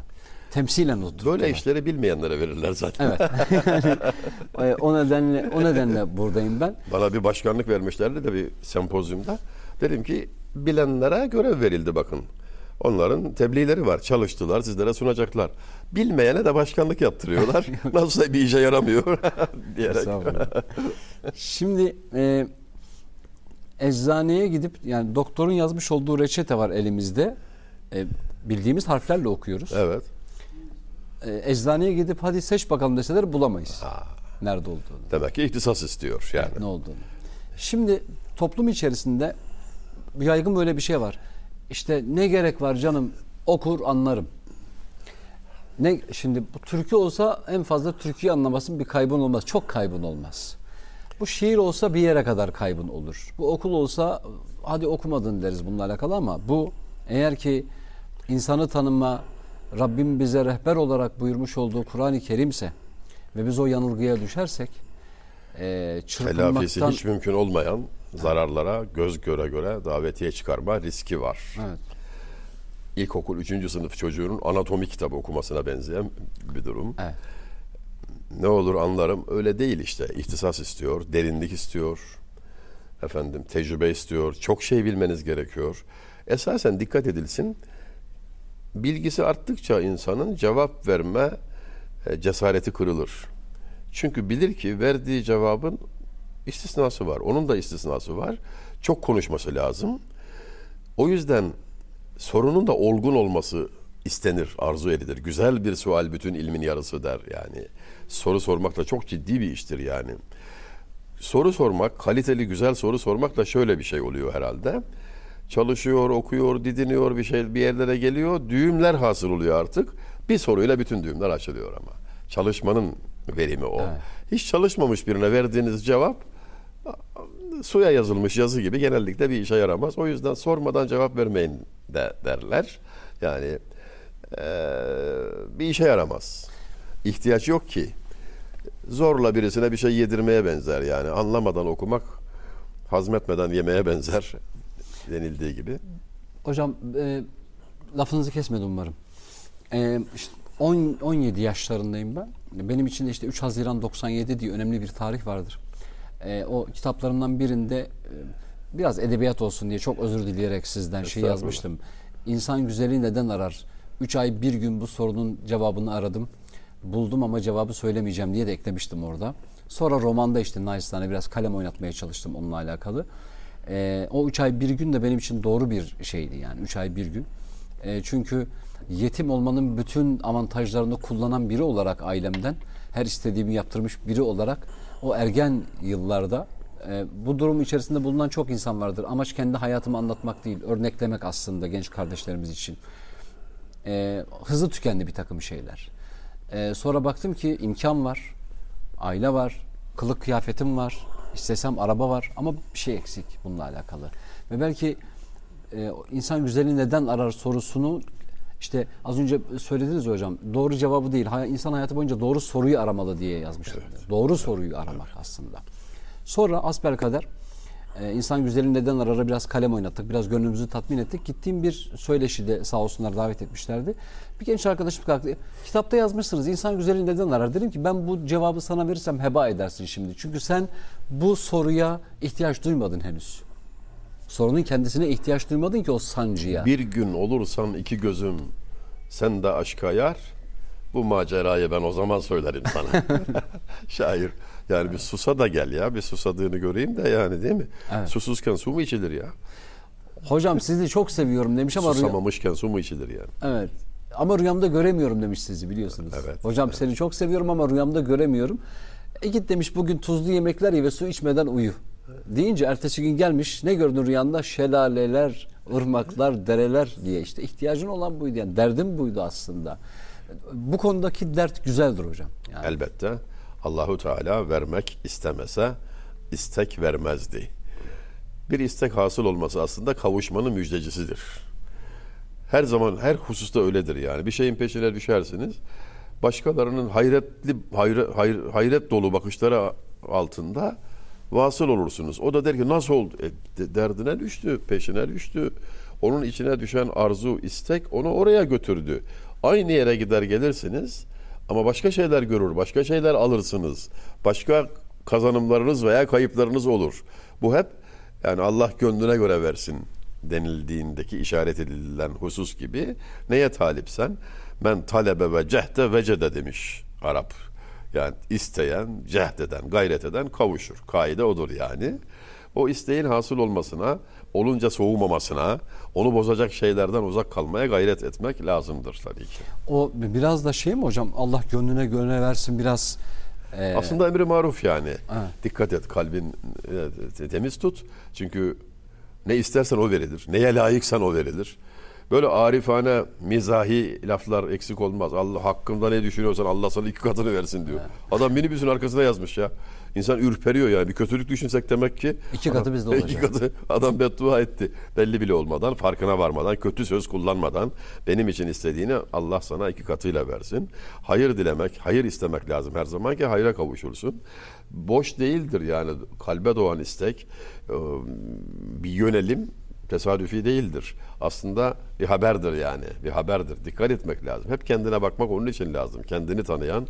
Temsilen oturttular. Böyle işleri bilmeyenlere verirler zaten. Evet. yani, o nedenle o nedenle buradayım ben. Bana bir başkanlık vermişlerdi de bir sempozyumda. Dedim ki bilenlere görev verildi bakın. Onların tebliğleri var. Çalıştılar, sizlere sunacaklar. Bilmeyene de başkanlık yaptırıyorlar. Nasılsa bir işe yaramıyor diyerek. Şimdi e, eczaneye gidip yani doktorun yazmış olduğu reçete var elimizde. E, bildiğimiz harflerle okuyoruz. Evet. E, eczaneye gidip hadi seç bakalım deseler bulamayız. Nerede olduğunu, Demek ki ihtisas istiyor yani. ne olduğunu. Şimdi toplum içerisinde yaygın böyle bir şey var. İşte ne gerek var canım okur anlarım. Ne şimdi bu türkü olsa en fazla türküyü anlamasın bir kaybın olmaz. Çok kaybın olmaz. Bu şiir olsa bir yere kadar kaybın olur. Bu okul olsa hadi okumadın deriz bununla alakalı ama bu eğer ki insanı tanıma Rabbim bize rehber olarak buyurmuş olduğu Kur'an-ı Kerim'se ve biz o yanılgıya düşersek e, Telafisi çırpınmaktan hiç mümkün olmayan zararlara göz göre göre davetiye çıkarma riski var. evet, İlkokul 3. sınıf çocuğunun anatomi kitabı okumasına benzeyen bir durum. evet. Ne olur anlarım. Öyle değil işte. İhtisas istiyor, derinlik istiyor. Efendim tecrübe istiyor. Çok şey bilmeniz gerekiyor. Esasen dikkat edilsin. Bilgisi arttıkça insanın cevap verme e, cesareti kırılır. Çünkü bilir ki verdiği cevabın istisnası var. Onun da istisnası var. Çok konuşması lazım. O yüzden sorunun da olgun olması istenir, arzu edilir. Güzel bir sual bütün ilmin yarısı der yani. Soru sormak da çok ciddi bir iştir yani. Soru sormak, kaliteli güzel soru sormak da şöyle bir şey oluyor herhalde. Çalışıyor, okuyor, didiniyor, bir şey bir yerlere geliyor. Düğümler hasıl oluyor artık. Bir soruyla bütün düğümler açılıyor ama. Çalışmanın verimi o. Evet. Hiç çalışmamış birine verdiğiniz cevap suya yazılmış yazı gibi genellikle bir işe yaramaz. O yüzden sormadan cevap vermeyin de derler. Yani eee, bir işe yaramaz. İhtiyaç yok ki. Zorla birisine bir şey yedirmeye benzer yani. Anlamadan okumak hazmetmeden yemeye benzer denildiği gibi. Hocam e, lafınızı kesmedim umarım. E, işte 10 17 yaşlarındayım ben. Benim için de işte 3 Haziran 97 diye önemli bir tarih vardır. E, o kitaplarımdan birinde e, biraz edebiyat olsun diye çok özür dileyerek sizden şey yazmıştım. İnsan güzeli neden arar? 3 ay bir gün bu sorunun cevabını aradım. Buldum ama cevabı söylemeyeceğim diye de eklemiştim orada. Sonra romanda işte naçizane biraz kalem oynatmaya çalıştım onunla alakalı. Ee, o üç ay bir gün de benim için doğru bir şeydi yani üç ay bir gün. Ee, çünkü yetim olmanın bütün avantajlarını kullanan biri olarak ailemden her istediğimi yaptırmış biri olarak o ergen yıllarda e, bu durum içerisinde bulunan çok insan vardır. Amaç kendi hayatımı anlatmak değil, örneklemek aslında genç kardeşlerimiz için. Ee, hızlı tükendi bir takım şeyler. Ee, sonra baktım ki imkan var, aile var, kılık kıyafetim var, istesem araba var ama bir şey eksik bununla alakalı. Ve belki e, insan güzeli neden arar sorusunu işte az önce söylediniz ya hocam doğru cevabı değil insan hayatı boyunca doğru soruyu aramalı diye yazmıştım. Doğru soruyu aramak aslında. Sonra asbelkader e, insan güzeli neden arara biraz kalem oynattık. Biraz gönlümüzü tatmin ettik. Gittiğim bir söyleşide sağ olsunlar davet etmişlerdi. Bir genç arkadaşım kalktı. Kitapta yazmışsınız insan güzeli neden arar? Dedim ki ben bu cevabı sana verirsem heba edersin şimdi. Çünkü sen bu soruya ihtiyaç duymadın henüz. Sorunun kendisine ihtiyaç duymadın ki o sancıya. Bir gün olursan iki gözüm sen de aşka yar. Bu macerayı ben o zaman söylerim sana. Şair. Yani bir susa da gel ya. Bir susadığını göreyim de yani değil mi? Evet. Susuzken su mu içilir ya? Hocam sizi çok seviyorum demiş ama Susamamışken su mu içilir yani? Evet. Ama rüyamda göremiyorum demiş sizi biliyorsunuz. Evet, Hocam seni çok seviyorum ama rüyamda göremiyorum. E git demiş bugün tuzlu yemekler ye ve su içmeden uyu. Deyince ertesi gün gelmiş ne gördün rüyanda? Şelaleler, ırmaklar, dereler diye işte ihtiyacın olan buydu yani derdim buydu aslında. Bu konudaki dert güzeldir hocam. Yani Elbette Allahu Teala vermek istemese istek vermezdi. Bir istek hasıl olması aslında kavuşmanın müjdecisidir. Her zaman her hususta öyledir yani. Bir şeyin peşine düşersiniz. Başkalarının hayretli hayret, hayr- hayret dolu bakışları altında vasıl olursunuz. O da der ki nasıl oldu? E, de- derdine düştü, peşine düştü. Onun içine düşen arzu, istek onu oraya götürdü. Aynı yere gider gelirsiniz ama başka şeyler görür, başka şeyler alırsınız. Başka kazanımlarınız veya kayıplarınız olur. Bu hep yani Allah gönlüne göre versin denildiğindeki işaret edilen husus gibi neye talipsen men talebe ve cehde vecede demiş Arap. Yani isteyen, cehdeden, gayret eden kavuşur. Kaide odur yani. O isteğin hasıl olmasına, olunca soğumamasına, onu bozacak şeylerden uzak kalmaya gayret etmek lazımdır tabii ki. o biraz da şey mi hocam? Allah gönlüne gönlüne versin biraz. e, Aslında emri maruf yani. Evet. Dikkat et kalbin e, temiz tut. Çünkü ne istersen o verilir. Neye layıksan o verilir. Böyle arifane, mizahi laflar eksik olmaz. Allah hakkında ne düşünüyorsan Allah sana iki katını versin diyor. Adam minibüsün arkasına yazmış ya. İnsan ürperiyor yani. Bir kötülük düşünsek demek ki. İki katı bizde olacak. İki katı adam beddua etti. Belli bile olmadan, farkına varmadan, kötü söz kullanmadan benim için istediğini Allah sana iki katıyla versin. Hayır dilemek, hayır istemek lazım her zaman ki hayra kavuşursun. Boş değildir yani kalbe doğan istek, e, bir yönelim tesadüfi değildir. Aslında bir haberdir yani. Bir haberdir. Dikkat etmek lazım. Hep kendine bakmak onun için lazım. Kendini tanıyan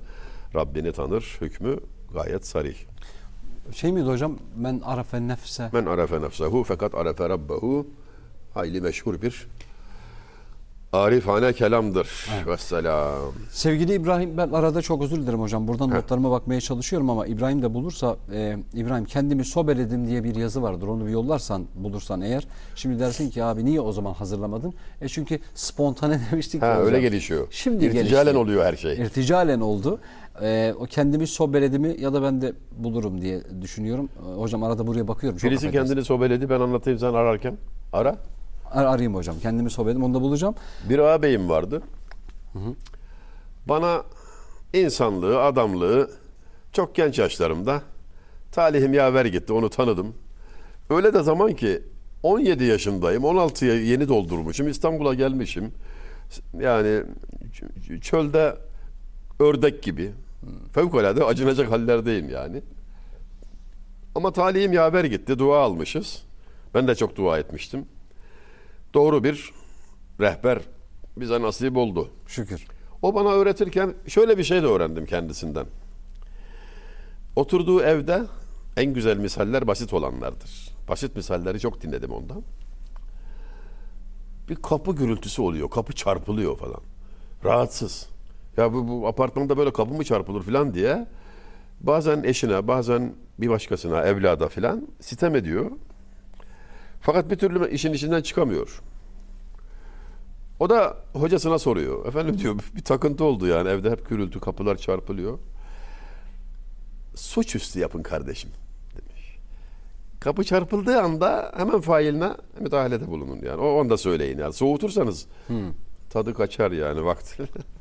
Rabbini tanır. Hükmü gayet sarih. şey miydi hocam? Men arafe nefse. Men arefe nefsehu fakat arefe rabbehu hayli meşhur bir arifane kelamdır. Vesselam. Sevgili İbrahim ben arada çok özür dilerim hocam. Buradan notlarıma bakmaya çalışıyorum ama İbrahim de bulursa e, İbrahim kendimi sobeledim diye bir yazı vardır. Onu bir yollarsan bulursan eğer. Şimdi dersin ki abi niye o zaman hazırlamadın? E çünkü spontane demiştik. Ha hocam. öyle gelişiyor. Şimdi İrticalen gelişti. oluyor her şey. İrticalen oldu. E, o kendimi sobeledimi ya da ben de bulurum diye düşünüyorum. E, hocam arada buraya bakıyorum. Çok Birisi affedersin. kendini sobeledi ben anlatayım sen ararken. Ara. Ar- arayayım hocam. Kendimi sobeledim onu da bulacağım. Bir ağabeyim vardı. Bana insanlığı, adamlığı çok genç yaşlarımda talihim yaver gitti onu tanıdım. Öyle de zaman ki 17 yaşındayım, 16'ya yeni doldurmuşum, İstanbul'a gelmişim. Yani ç- çölde ördek gibi. Fevkalade acınacak hallerdeyim yani. Ama talihim yaver gitti, dua almışız. Ben de çok dua etmiştim. Doğru bir rehber bize nasip oldu. Şükür. O bana öğretirken şöyle bir şey de öğrendim kendisinden. Oturduğu evde en güzel misaller basit olanlardır. Basit misalleri çok dinledim ondan. Bir kapı gürültüsü oluyor, kapı çarpılıyor falan. Rahatsız. Ya bu, bu apartmanda böyle kapı mı çarpılır falan diye bazen eşine, bazen bir başkasına, evlada falan sitem ediyor. Fakat bir türlü işin içinden çıkamıyor. O da hocasına soruyor. Efendim diyor bir takıntı oldu yani evde hep gürültü kapılar çarpılıyor. Suçüstü yapın kardeşim demiş. Kapı çarpıldığı anda hemen failine müdahalede bulunun yani. O anda söyleyin yani. Soğutursanız tadı kaçar yani vakti.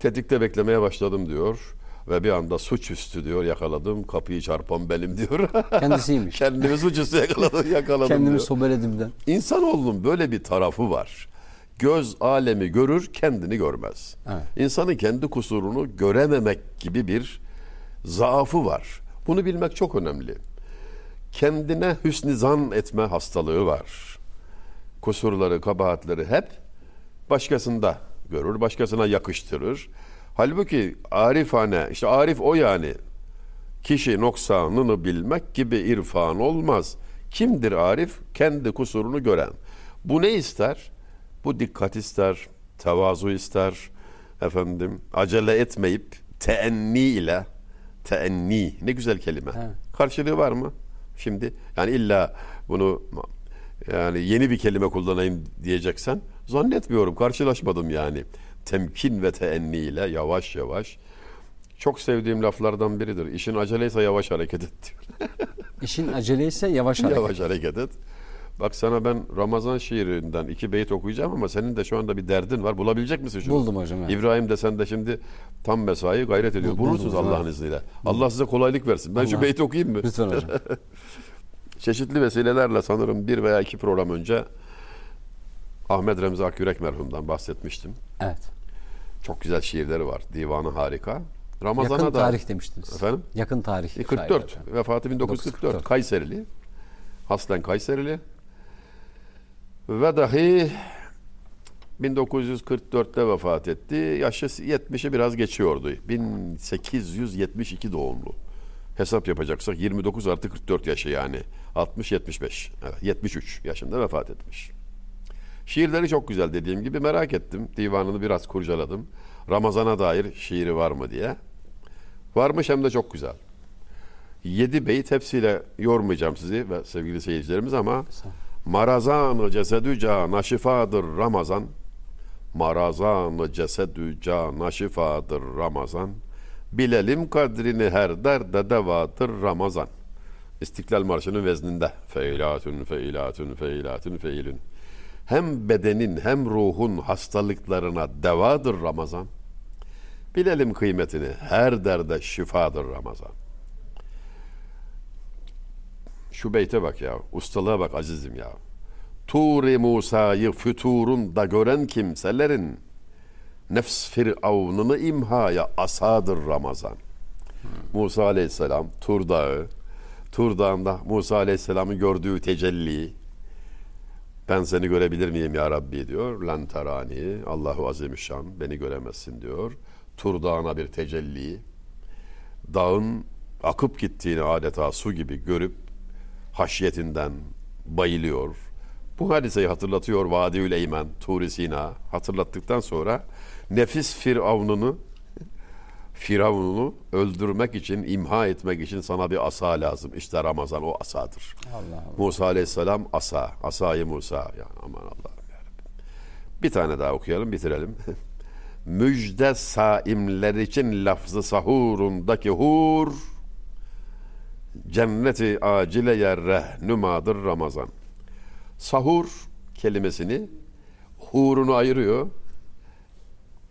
Tetikte beklemeye başladım diyor. Ve bir anda suçüstü diyor yakaladım. Kapıyı çarpan benim diyor. Kendisiymiş. Kendimi suçüstü yakaladım, yakaladım Kendimi diyor. sobeledimden. İnsanoğlunun böyle bir tarafı var. Göz alemi görür, kendini görmez. Evet. İnsanın kendi kusurunu görememek gibi bir zaafı var. Bunu bilmek çok önemli. Kendine hüsnü zan etme hastalığı var. Kusurları, kabahatleri hep başkasında görür, başkasına yakıştırır. Halbuki arifane, işte arif o yani. Kişi noksanını bilmek gibi irfan olmaz. Kimdir arif? Kendi kusurunu gören. Bu ne ister? Bu dikkat ister, tevazu ister, efendim acele etmeyip teenni ile teenni ne güzel kelime. Evet. Karşılığı var mı? Şimdi yani illa bunu yani yeni bir kelime kullanayım diyeceksen zannetmiyorum. Karşılaşmadım yani. Temkin ve teenni ile yavaş yavaş. Çok sevdiğim laflardan biridir. İşin aceleyse yavaş hareket et diyor. İşin aceleyse yavaş hareket. Yavaş hareket et. Bak sana ben Ramazan şiirinden iki beyt okuyacağım ama senin de şu anda bir derdin var. Bulabilecek misin şunu? Buldum hocam, evet. İbrahim de sen de şimdi tam mesai gayret ediyor. Buldum Bulursunuz Allah'ın izniyle. Allah size kolaylık versin. Ben şu Allah- beyti okuyayım mı? Lütfen hocam. Çeşitli vesilelerle sanırım bir veya iki program önce Ahmet Remzi Akyürek merhumdan bahsetmiştim. Evet. Çok güzel şiirleri var. Divanı harika. Ramazan'a Yakın da tarih demiştiniz. Efendim? Yakın tarih. E, 44. şairi hocam. Vefatı 1944. 1944. Kayserili. Aslen Kayserili. Ve dahi 1944'te vefat etti. Yaşı 70'i biraz geçiyordu. 1872 doğumlu. Hesap yapacaksak 29 artı 44 yaşı yani. 60-75. Evet, 73 yaşında vefat etmiş. Şiirleri çok güzel dediğim gibi merak ettim. Divanını biraz kurcaladım. Ramazana dair şiiri var mı diye. Varmış hem de çok güzel. Yedi beyt hepsiyle yormayacağım sizi ve sevgili seyircilerimiz ama Marazanı cesedü cana şifadır Ramazan. Marazanı cesedü cana şifadır Ramazan. Bilelim kadrini her derde devadır Ramazan. İstiklal Marşı'nın vezninde. Feilatün, feilatün, feilatün, feilün. Hem bedenin hem ruhun hastalıklarına devadır Ramazan. Bilelim kıymetini. Her derde şifadır Ramazan. Şu beyte bak ya. Ustalığa bak azizim ya. Turi Musa'yı füturunda gören kimselerin nefs firavununu imhaya asadır Ramazan. Musa Aleyhisselam Tur Dağı, Tur Dağı'nda Musa Aleyhisselam'ın gördüğü tecelli, ben seni görebilir miyim ya Rabbi diyor. Lan terani, Allahu Azimüşşan beni göremezsin diyor. Tur Dağı'na bir tecelli. Dağın akıp gittiğini adeta su gibi görüp haşyetinden bayılıyor. Bu hadiseyi hatırlatıyor Vadiül Eymen, Tur-i hatırlattıktan sonra nefis firavununu Firavun'u öldürmek için, imha etmek için sana bir asa lazım. İşte Ramazan o asadır. Allah Allah. Musa Aleyhisselam asa. Asayı Musa. Yani aman Allah'ım yarabbim. Bir tane daha okuyalım bitirelim. Müjde saimler için lafzı sahurundaki hur cenneti acile yer rehnumadır Ramazan. Sahur kelimesini hurunu ayırıyor.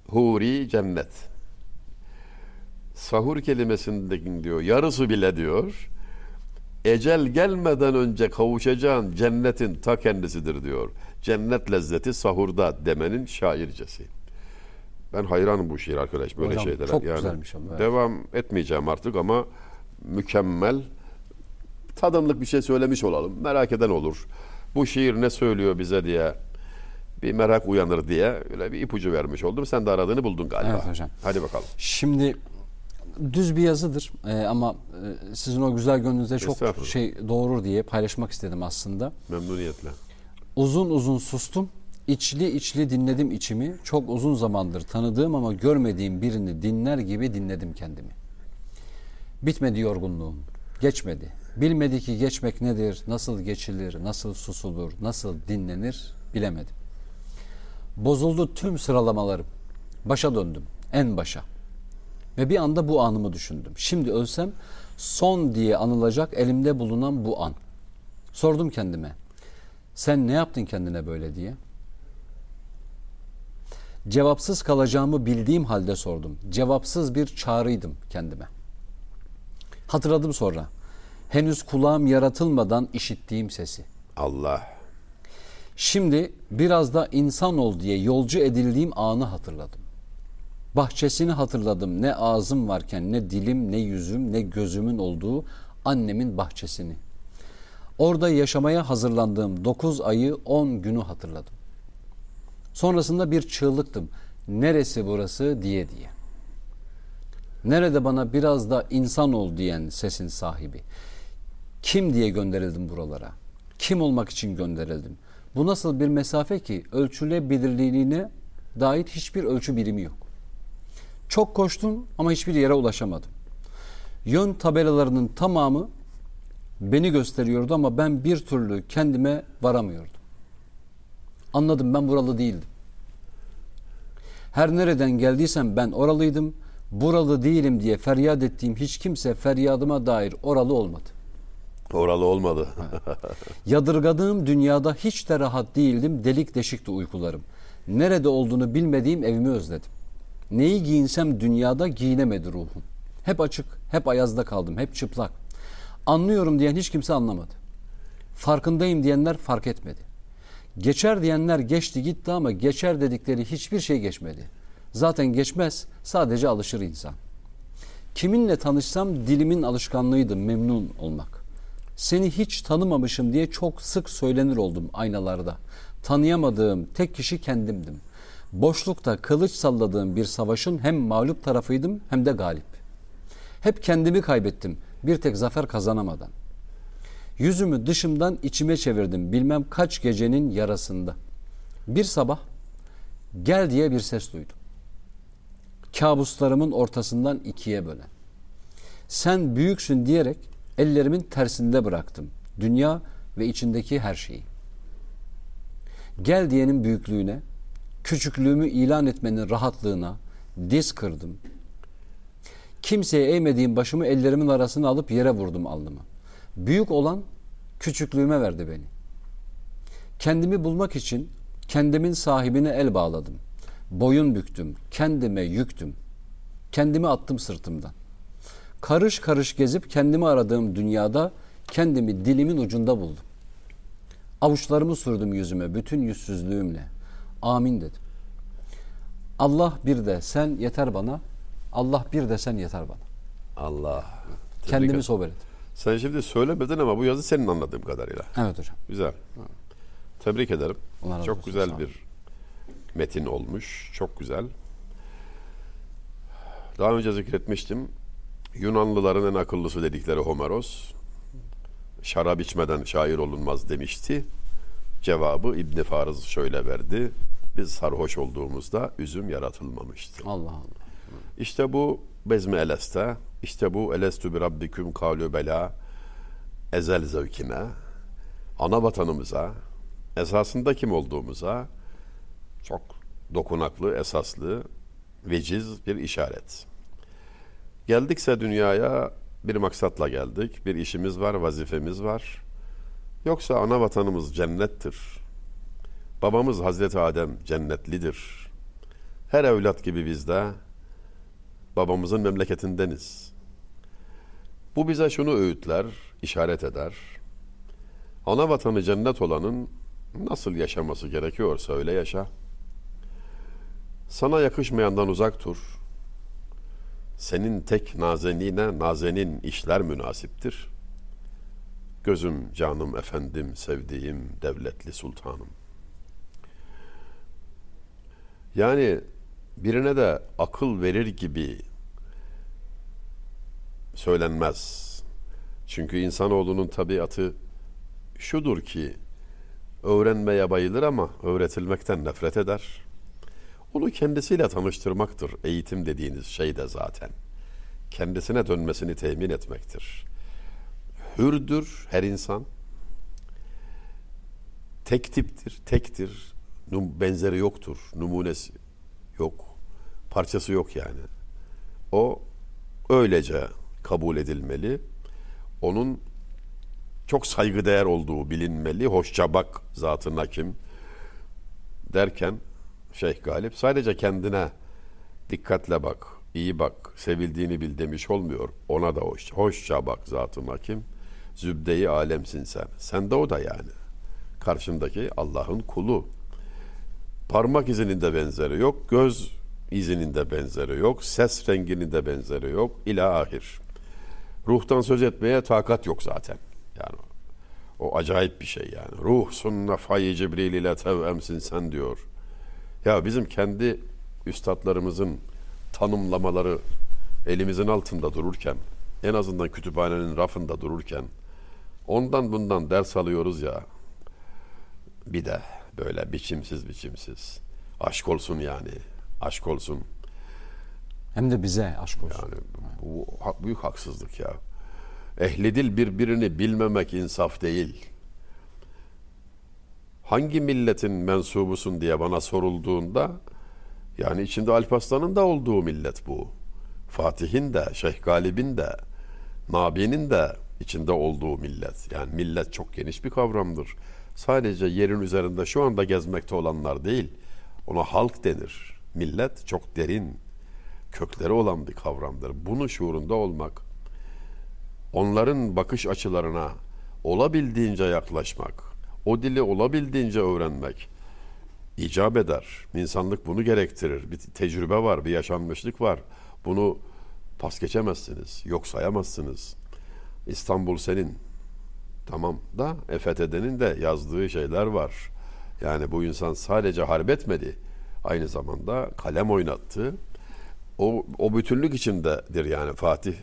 Huri cennet. Sahur kelimesindeki diyor yarısı bile diyor ecel gelmeden önce kavuşacağın cennetin ta kendisidir diyor. Cennet lezzeti sahurda demenin şaircesi. Ben hayranım bu şiir arkadaş böyle Hocam, şeylere. çok güzelmiş ama, evet. Devam etmeyeceğim artık ama mükemmel tadımlık bir şey söylemiş olalım. Merak eden olur. Bu şiir ne söylüyor bize diye bir merak uyanır diye öyle bir ipucu vermiş oldum. Sen de aradığını buldun galiba. Evet hocam. Hadi bakalım. Şimdi düz bir yazıdır Ee, ama e, sizin o güzel gönlünüze çok şey doğurur diye paylaşmak istedim aslında. Memnuniyetle. Uzun uzun sustum. İçli içli dinledim içimi. Çok uzun zamandır tanıdığım ama görmediğim birini dinler gibi dinledim kendimi. Bitmedi yorgunluğum. Geçmedi. Bilmedi ki geçmek nedir, nasıl geçilir, nasıl susulur, nasıl dinlenir bilemedim. Bozuldu tüm sıralamalarım. Başa döndüm. En başa. Ve bir anda bu anımı düşündüm. Şimdi ölsem son diye anılacak elimde bulunan bu an. Sordum kendime. Sen ne yaptın kendine böyle diye? Cevapsız kalacağımı bildiğim halde sordum. Cevapsız bir çağrıydım kendime. Hatırladım sonra. Henüz kulağım yaratılmadan işittiğim sesi. Allah. Şimdi biraz da insan ol diye yolcu edildiğim anı hatırladım. Bahçesini hatırladım. Ne ağzım varken ne dilim ne yüzüm ne gözümün olduğu annemin bahçesini. Orada yaşamaya hazırlandığım 9 ayı 10 günü hatırladım. Sonrasında bir çığlıktım. Neresi burası diye diye. Nerede bana biraz da insan ol diyen sesin sahibi. Kim diye gönderildim buralara? Kim olmak için gönderildim? Bu nasıl bir mesafe ki ölçülebilirliğine dair hiçbir ölçü birimi yok. Çok koştum ama hiçbir yere ulaşamadım. Yön tabelalarının tamamı beni gösteriyordu ama ben bir türlü kendime varamıyordum. Anladım ben buralı değildim. Her nereden geldiysem ben oralıydım. Buralı değilim diye feryat ettiğim hiç kimse feryadıma dair oralı olmadı. Oralı olmadı. Yadırgadığım dünyada hiç de rahat değildim. Delik deşikti uykularım. Nerede olduğunu bilmediğim evimi özledim. Neyi giyinsem dünyada giyinemedi ruhum. Hep açık, hep ayazda kaldım, hep çıplak. Anlıyorum diyen hiç kimse anlamadı. Farkındayım diyenler fark etmedi. Geçer diyenler geçti gitti ama geçer dedikleri hiçbir şey geçmedi. Zaten geçmez, sadece alışır insan. Kiminle tanışsam dilimin alışkanlığıydı memnun olmak. Seni hiç tanımamışım diye çok sık söylenir oldum aynalarda. Tanıyamadığım tek kişi kendimdim. Boşlukta kılıç salladığım bir savaşın hem mağlup tarafıydım hem de galip. Hep kendimi kaybettim bir tek zafer kazanamadan. Yüzümü dışımdan içime çevirdim bilmem kaç gecenin yarasında. Bir sabah gel diye bir ses duydum. Kabuslarımın ortasından ikiye bölen. Sen büyüksün diyerek ellerimin tersinde bıraktım. Dünya ve içindeki her şeyi. Gel diyenin büyüklüğüne, küçüklüğümü ilan etmenin rahatlığına diz kırdım. Kimseye eğmediğim başımı ellerimin arasına alıp yere vurdum alnımı. Büyük olan küçüklüğüme verdi beni. Kendimi bulmak için kendimin sahibine el bağladım. Boyun büktüm, kendime yüktüm. Kendimi attım sırtımdan. Karış karış gezip kendimi aradığım dünyada kendimi dilimin ucunda buldum. Avuçlarımı sürdüm yüzüme bütün yüzsüzlüğümle. Amin dedim. Allah bir de sen yeter bana. Allah bir de sen yeter bana. Allah. Tebrik Kendimi ederim. sober. Sen şimdi söylemedin ama bu yazı senin anladığım kadarıyla. Evet hocam. Güzel. Tebrik ederim. Allah Çok olsun, güzel bir metin olmuş. Çok güzel. Daha önce zikretmiştim. Yunanlıların en akıllısı dedikleri Homeros şarap içmeden şair olunmaz demişti. Cevabı İbn Farız şöyle verdi. Biz sarhoş olduğumuzda üzüm yaratılmamıştı. Allah Allah. İşte bu bezme eleste, işte bu elestü bi rabbiküm kâlü bela, ezel zevkine, ana vatanımıza, esasında kim olduğumuza çok dokunaklı, esaslı, veciz bir işaret. Geldikse dünyaya bir maksatla geldik, bir işimiz var, vazifemiz var. Yoksa ana vatanımız cennettir. Babamız Hazreti Adem cennetlidir. Her evlat gibi biz de babamızın memleketindeniz. Bu bize şunu öğütler, işaret eder. Ana vatanı cennet olanın nasıl yaşaması gerekiyorsa öyle yaşa. Sana yakışmayandan uzak dur. Senin tek nazenine nazenin işler münasiptir. Gözüm, canım, efendim, sevdiğim, devletli sultanım. Yani birine de akıl verir gibi söylenmez. Çünkü insanoğlunun tabiatı şudur ki öğrenmeye bayılır ama öğretilmekten nefret eder. Onu kendisiyle tanıştırmaktır eğitim dediğiniz şey de zaten. Kendisine dönmesini temin etmektir. Hürdür her insan. Tek tiptir, tektir. Benzeri yoktur, numunesi yok. Parçası yok yani. O öylece kabul edilmeli. Onun çok saygıdeğer olduğu bilinmeli. Hoşça bak zatına kim derken Şeyh Galip sadece kendine dikkatle bak, iyi bak, sevildiğini bil demiş olmuyor. Ona da hoş, hoşça bak zatın hakim. Zübde-i alemsin sen. Sen de o da yani. Karşındaki Allah'ın kulu. Parmak izinin de benzeri yok. Göz izinin de benzeri yok. Ses renginin de benzeri yok. İla ahir. Ruhtan söz etmeye takat yok zaten. Yani o acayip bir şey yani. Ruhsun nefayı Cibril ile tevemsin sen diyor. Ya bizim kendi üstadlarımızın tanımlamaları elimizin altında dururken, en azından kütüphanenin rafında dururken, ondan bundan ders alıyoruz ya, bir de böyle biçimsiz biçimsiz. Aşk olsun yani. Aşk olsun. Hem de bize aşk olsun. Yani bu büyük haksızlık ya. Ehli dil birbirini bilmemek insaf değil. Hangi milletin mensubusun diye bana sorulduğunda yani içinde Alparslan'ın da olduğu millet bu. Fatih'in de, Şeyh Galip'in de, Nabi'nin de içinde olduğu millet. Yani millet çok geniş bir kavramdır. Sadece yerin üzerinde şu anda gezmekte olanlar değil. Ona halk denir. Millet çok derin, kökleri olan bir kavramdır. Bunun şuurunda olmak, onların bakış açılarına olabildiğince yaklaşmak, o dili olabildiğince öğrenmek icap eder. İnsanlık bunu gerektirir. Bir tecrübe var, bir yaşanmışlık var. Bunu pas geçemezsiniz, yok sayamazsınız. İstanbul senin. Tamam da EFT'denin de yazdığı şeyler var. Yani bu insan sadece harp etmedi. Aynı zamanda kalem oynattı. O, o bütünlük içindedir yani Fatih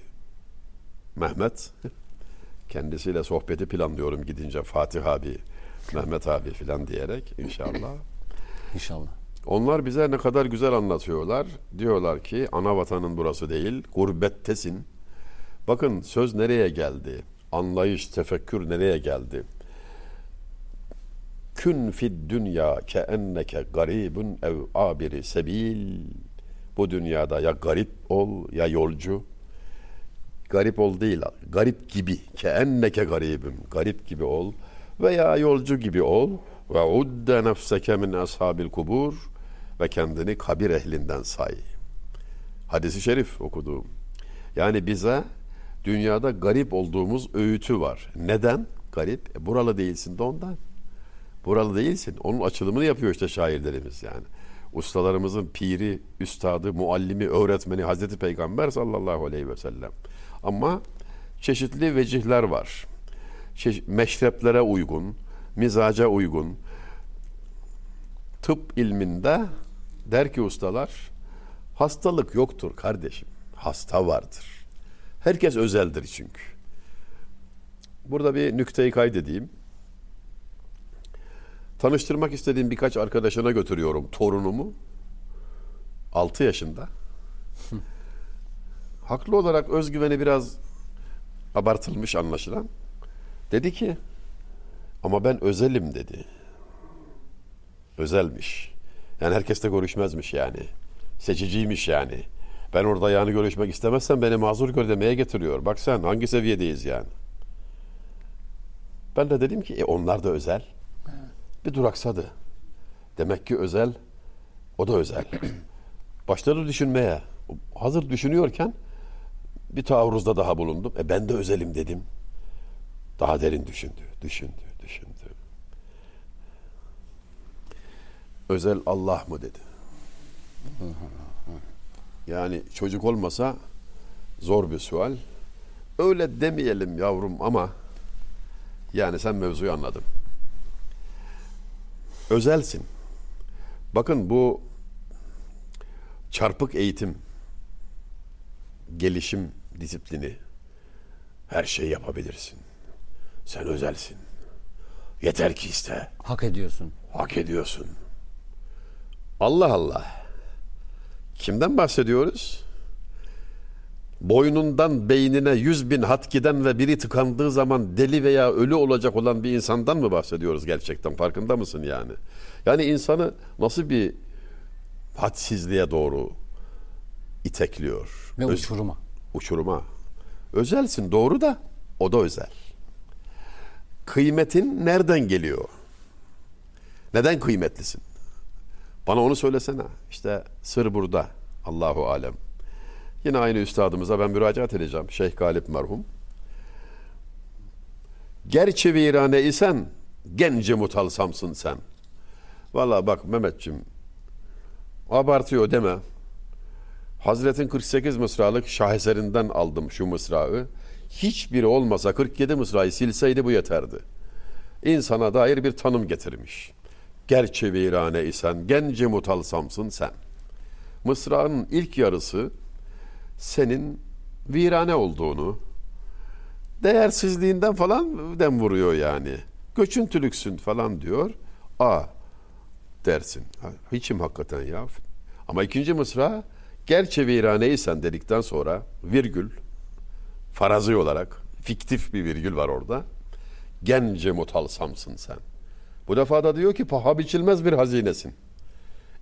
Mehmet. Kendisiyle sohbeti planlıyorum gidince Fatih abi, Mehmet abi filan diyerek inşallah. İnşallah. Onlar bize ne kadar güzel anlatıyorlar. Diyorlar ki ana vatanın burası değil, gurbettesin. Bakın söz nereye geldi? Anlayış, tefekkür nereye geldi? Kün fid dünya ke enneke garibun ev abiri sebil. Bu dünyada ya garip ol ya yolcu. Garip ol değil, garip gibi. Ke enneke garibun. Garip gibi ol veya yolcu gibi ol. Ve udde nefseke min ashabil kubur ve kendini kabir ehlinden say. Hadisi şerif okuduğum. Yani bize dünyada garip olduğumuz öğütü var. Neden? Garip. E, buralı değilsin de ondan. Buralı değilsin. Onun açılımını yapıyor işte şairlerimiz yani. Ustalarımızın piri, üstadı, muallimi, öğretmeni Hazreti Peygamber sallallahu aleyhi ve sellem. Ama çeşitli vecihler var. Çeş- meşreplere uygun, mizaca uygun. Tıp ilminde der ki ustalar, hastalık yoktur kardeşim. Hasta vardır. Herkes özeldir çünkü. Burada bir nükteyi kaydedeyim. Tanıştırmak istediğim birkaç arkadaşına götürüyorum torunumu. 6 yaşında. Haklı olarak özgüveni biraz abartılmış anlaşılan. Dedi ki ama ben özelim dedi. Özelmiş. Yani herkesle görüşmezmiş yani. Seçiciymiş yani. Ben orada yani görüşmek istemezsem beni mazur gör demeye getiriyor. Bak sen hangi seviyedeyiz yani. Ben de dedim ki e, onlar da özel. Bir duraksadı. Demek ki özel, o da özel. Başladı düşünmeye. Hazır düşünüyorken bir taarruzda daha bulundum. E ben de özelim dedim. Daha derin düşündü, düşündü, düşündü. Özel Allah mı dedi. Yani çocuk olmasa zor bir sual. Öyle demeyelim yavrum ama yani sen mevzuyu anladın. Özelsin. Bakın bu çarpık eğitim, gelişim disiplini her şey yapabilirsin. Sen özelsin. Yeter ki iste. Hak ediyorsun. Hak ediyorsun. Allah Allah. Kimden bahsediyoruz? Boynundan beynine yüz bin hat giden ve biri tıkandığı zaman deli veya ölü olacak olan bir insandan mı bahsediyoruz gerçekten? Farkında mısın yani? Yani insanı nasıl bir hadsizliğe doğru itekliyor? Ve Öz- uçuruma. uçuruma. Özelsin doğru da o da özel. Kıymetin nereden geliyor? Neden kıymetlisin? Bana onu söylesene. İşte sır burada. Allahu alem. Yine aynı üstadımıza ben müracaat edeceğim. Şeyh Galip merhum. Gerçi virane isen gence mutalsamsın sen. Valla bak Mehmetçim abartıyor deme. Hazretin 48 mısralık şaheserinden aldım şu mısrağı. Hiçbiri olmasa 47 mısrayı silseydi bu yeterdi. İnsana dair bir tanım getirmiş. Gerçi virane isen gence mutalsamsın sen. Mısra'nın ilk yarısı senin virane olduğunu, değersizliğinden falan dem vuruyor yani. Göçüntülüksün falan diyor. A. dersin. Hiçim hakikaten ya. Ama ikinci mısra gerçi viraneysen dedikten sonra virgül farazi olarak fiktif bir virgül var orada. Gence mutalsamsın sen. Bu defa da diyor ki paha biçilmez bir hazinesin.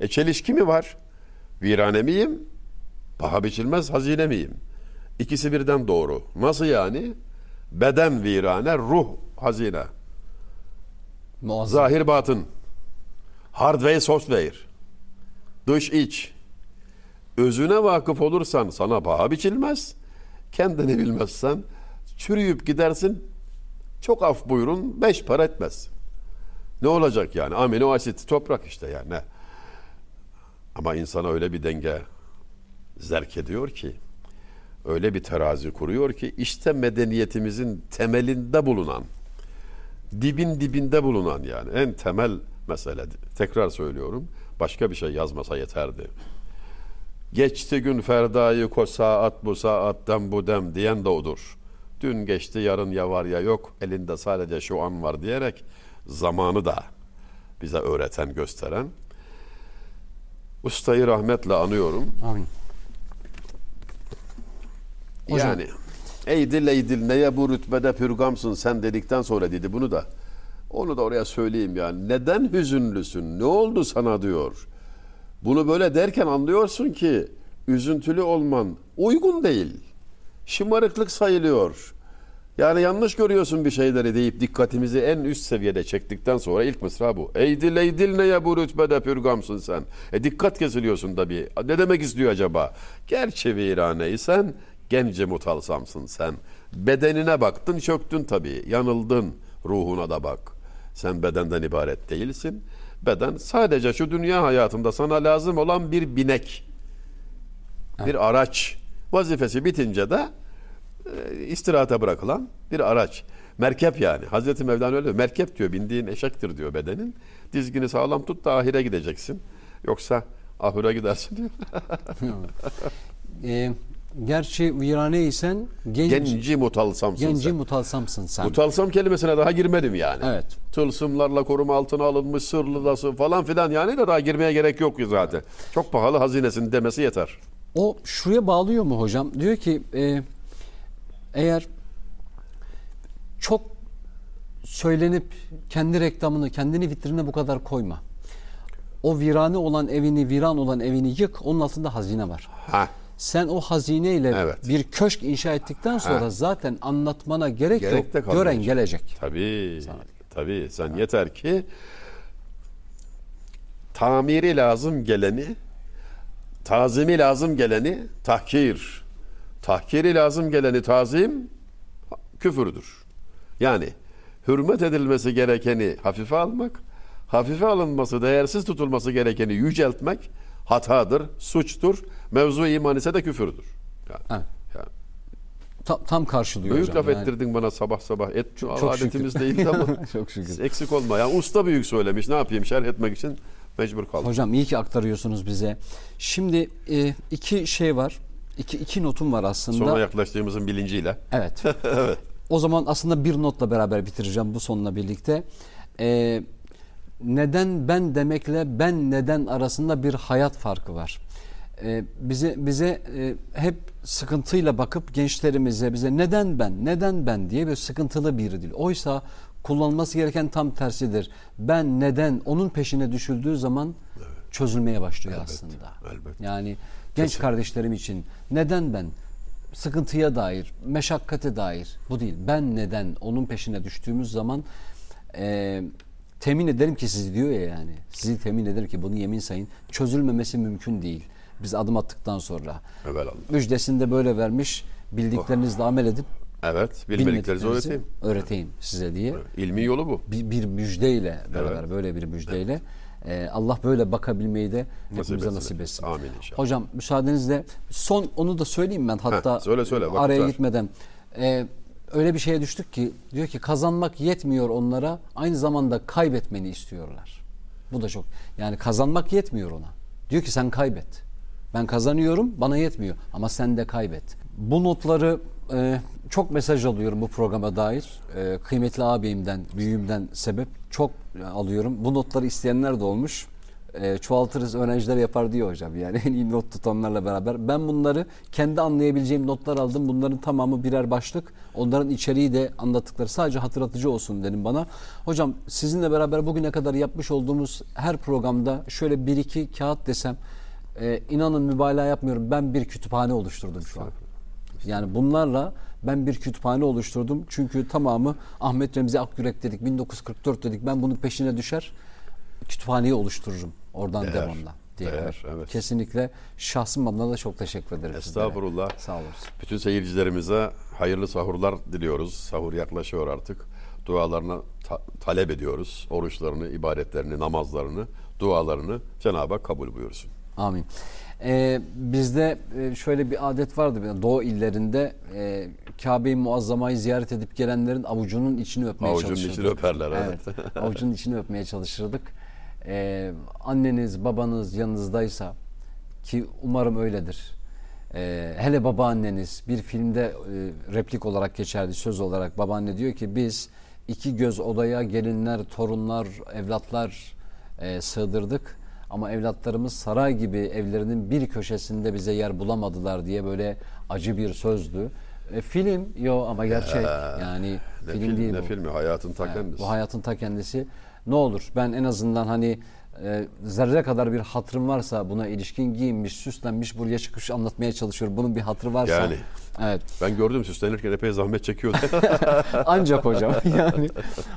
E çelişki mi var? Virane miyim? Paha biçilmez hazine miyim? İkisi birden doğru. Nasıl yani? Beden virane, ruh hazine. Muazzam. Zahir batın. Hardware software. Dış iç. Özüne vakıf olursan sana paha biçilmez. Kendini bilmezsen çürüyüp gidersin. Çok af buyurun beş para etmez. Ne olacak yani? Amino asit toprak işte yani. Ama insana öyle bir denge zerk ediyor ki öyle bir terazi kuruyor ki işte medeniyetimizin temelinde bulunan dibin dibinde bulunan yani en temel mesele tekrar söylüyorum başka bir şey yazmasa yeterdi. Geçti gün ferdayı ko saat bu saatten bu dem diyen de odur. Dün geçti yarın ya var ya yok elinde sadece şu an var diyerek zamanı da bize öğreten gösteren ustayı rahmetle anıyorum. Amin. Hocam- Yani eydil eydil neye bu rütbede pürgamsın sen dedikten sonra dedi bunu da. Onu da oraya söyleyeyim yani. Neden hüzünlüsün? Ne oldu sana diyor. Bunu böyle derken anlıyorsun ki üzüntülü olman uygun değil. Şımarıklık sayılıyor. Yani yanlış görüyorsun bir şeyleri deyip dikkatimizi en üst seviyede çektikten sonra ilk mısra bu. Eydil eydil neye bu rütbede pürgamsın sen. E dikkat kesiliyorsun tabii. Ne demek istiyor acaba? Gerçi viraneysen gence mutalsamsın sen. Bedenine baktın çöktün tabii. Yanıldın. Ruhuna da bak. Sen bedenden ibaret değilsin. Beden sadece şu dünya hayatında sana lazım olan bir binek. Bir araç. Vazifesi bitince de e, istirahate bırakılan bir araç. Merkep yani. Hazreti Mevlana öyle diyor. Merkep diyor. Bindiğin eşektir diyor bedenin. Dizgini sağlam tut da ahire gideceksin. Yoksa ahire gidersin diyor. Ee, gerçi viraneysen genç, Genci mutalsamsın genci sen. mutalsamsın sen. Mutalsam kelimesine daha girmedim yani. Evet. Tılsımlarla koruma altına alınmış sırlıdası falan filan yani de daha girmeye gerek yok zaten. Çok pahalı hazinesin demesi yeter. O şuraya bağlıyor mu hocam? Diyor ki e, eğer çok söylenip kendi reklamını, kendini vitrine bu kadar koyma. O virane olan evini, viran olan evini yık. Onun altında hazine var. Ha. Sen o hazineyle Evet. bir köşk inşa ettikten sonra Ha. zaten anlatmana gerek, Gerek yok. kalmayacak. Gören gelecek. Tabii. Tabii. Sen yeter ki tamiri lazım geleni, tazimi lazım geleni tahkir. Tahkiri lazım geleni tazim küfürdür. Yani hürmet edilmesi gerekeni hafife almak, hafife alınması, değersiz tutulması gerekeni yüceltmek hatadır, suçtur. Mevzu iman ise de küfürdür. Yani, Evet. yani Ta- tam karşılıyor Büyük hocam. laf Yani ettirdin bana sabah sabah. Et Çok- çok adetimiz şükür. değildi ama. Çok şükür. Eksik olma. Yani usta büyük söylemiş. Ne yapayım? Şerh etmek için mecbur kaldım. Hocam iyi ki aktarıyorsunuz bize. Şimdi e, iki şey var. İki, iki notum var aslında. Sona yaklaştığımızın bilinciyle. Evet. O zaman aslında bir notla beraber bitireceğim bu sonla birlikte. Ee, neden ben demekle ben neden arasında bir hayat farkı var. Ee, bize bize e, hep sıkıntıyla bakıp gençlerimize bize neden ben neden ben diye bir sıkıntılı biri değil. Oysa kullanılması gereken tam tersidir. Ben neden onun peşine düşüldüğü zaman çözülmeye başlıyor aslında. elbette. Yani genç kardeşlerim için neden ben sıkıntıya dair, meşakkate dair bu değil. Ben neden onun peşine düştüğümüz zaman e, temin ederim ki sizi diyor ya yani. Sizi temin ederim ki bunu yemin sayın. Çözülmemesi mümkün değil. Biz adım attıktan sonra. Evelallah. Müjdesini de böyle vermiş. Bildiklerinizle amel edin. Evet. Bilmediklerinizi öğreteyim. öğreteyim size diye. İlmi yolu bu. Bir, bir müjdeyle beraber böyle bir müjdeyle e, Allah böyle bakabilmeyi de hepimize etsin nasip etsin. efendim. Amin inşallah. Hocam müsaadenizle son onu da söyleyeyim ben hatta Heh, söyle, söyle, araya var. gitmeden. E, öyle bir şeye düştük ki diyor ki kazanmak yetmiyor onlara aynı zamanda kaybetmeni istiyorlar. Bu da çok yani kazanmak yetmiyor ona. Diyor ki sen kaybet. Ben kazanıyorum bana yetmiyor ama sen de kaybet. Bu notları e, çok mesaj alıyorum bu programa dair. E, kıymetli ağabeyimden, büyüğümden sebep çok alıyorum. Bu notları isteyenler de olmuş. e, çoğaltırız öğrenciler yapar diyor hocam. Yani en iyi not tutanlarla beraber. Ben bunları kendi anlayabileceğim notlar aldım. Bunların tamamı birer başlık. Onların içeriği de anlattıkları sadece hatırlatıcı olsun dedim bana. Hocam sizinle beraber bugüne kadar yapmış olduğumuz her programda şöyle bir iki kağıt desem e, inanın mübalağa yapmıyorum. Ben bir kütüphane oluşturdum şu an. Yani bunlarla ben bir kütüphane oluşturdum. Çünkü tamamı Ahmet Remzi Akyürek dedik, 1944 dedik. Ben bunun peşine düşer, kütüphaneyi oluştururum oradan Değer, devamla. diye. değer, evet. Kesinlikle şahsım adına da çok teşekkür ederim. sizlere. Estağfurullah. Sağ olasın. Bütün seyircilerimize hayırlı sahurlar diliyoruz. Sahur yaklaşıyor artık. Dualarını ta- talep ediyoruz. Oruçlarını, ibadetlerini, namazlarını, dualarını Cenab-ı Hak kabul buyursun. Amin. Ee, bizde e, şöyle bir adet vardı. Doğu illerinde e, Kabe-i Muazzama'yı ziyaret edip gelenlerin avucunun içini öpmeye Avucunun çalışırdık. içini öperler, evet. avucunun içini öpmeye çalışırdık. Ee, anneniz, babanız yanınızdaysa ki umarım öyledir. Ee, hele babaanneniz bir filmde e, replik olarak geçerdi söz olarak babaanne diyor ki biz iki göz odaya gelinler, torunlar, evlatlar e, sığdırdık. Ama evlatlarımız saray gibi evlerinin bir köşesinde bize yer bulamadılar diye böyle acı bir sözdü. E, film yo ama gerçek yani Ne film film, değil ne bu. filmi? Hayatın ta kendisi. bu hayatın ta kendisi. Ne olur ben en azından hani e, zerre kadar bir hatırım varsa buna ilişkin giyinmiş, süslenmiş buraya çıkmış anlatmaya çalışıyorum. Bunun bir hatırı varsa. Yani. Evet. Ben gördüm süslenirken epey zahmet çekiyordu. Ancak hocam yani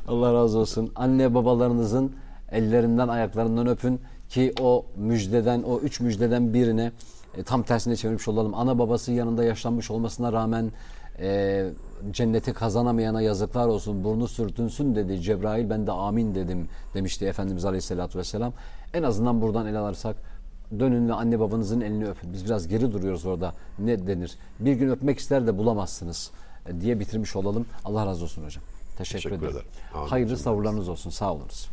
Allah razı olsun. Anne babalarınızın ellerinden ayaklarından öpün ki o müjdeden o üç müjdeden birine e, tam tersine çevirmiş olalım. Ana babası yanında yaşlanmış olmasına rağmen e, cenneti kazanamayana yazıklar olsun burnu sürtünsün dedi Cebrail ben de amin dedim demişti Efendimiz Aleyhisselatü Vesselam. En azından buradan ele alırsak dönün ve anne babanızın elini öpün. Biz biraz geri duruyoruz orada. Ne denir? Bir gün öpmek ister de bulamazsınız e, diye bitirmiş olalım. Allah razı olsun hocam. Teşekkür, Teşekkür ederim. ederim. Hayırlı savurlarınız olsun. Sağ olunuz.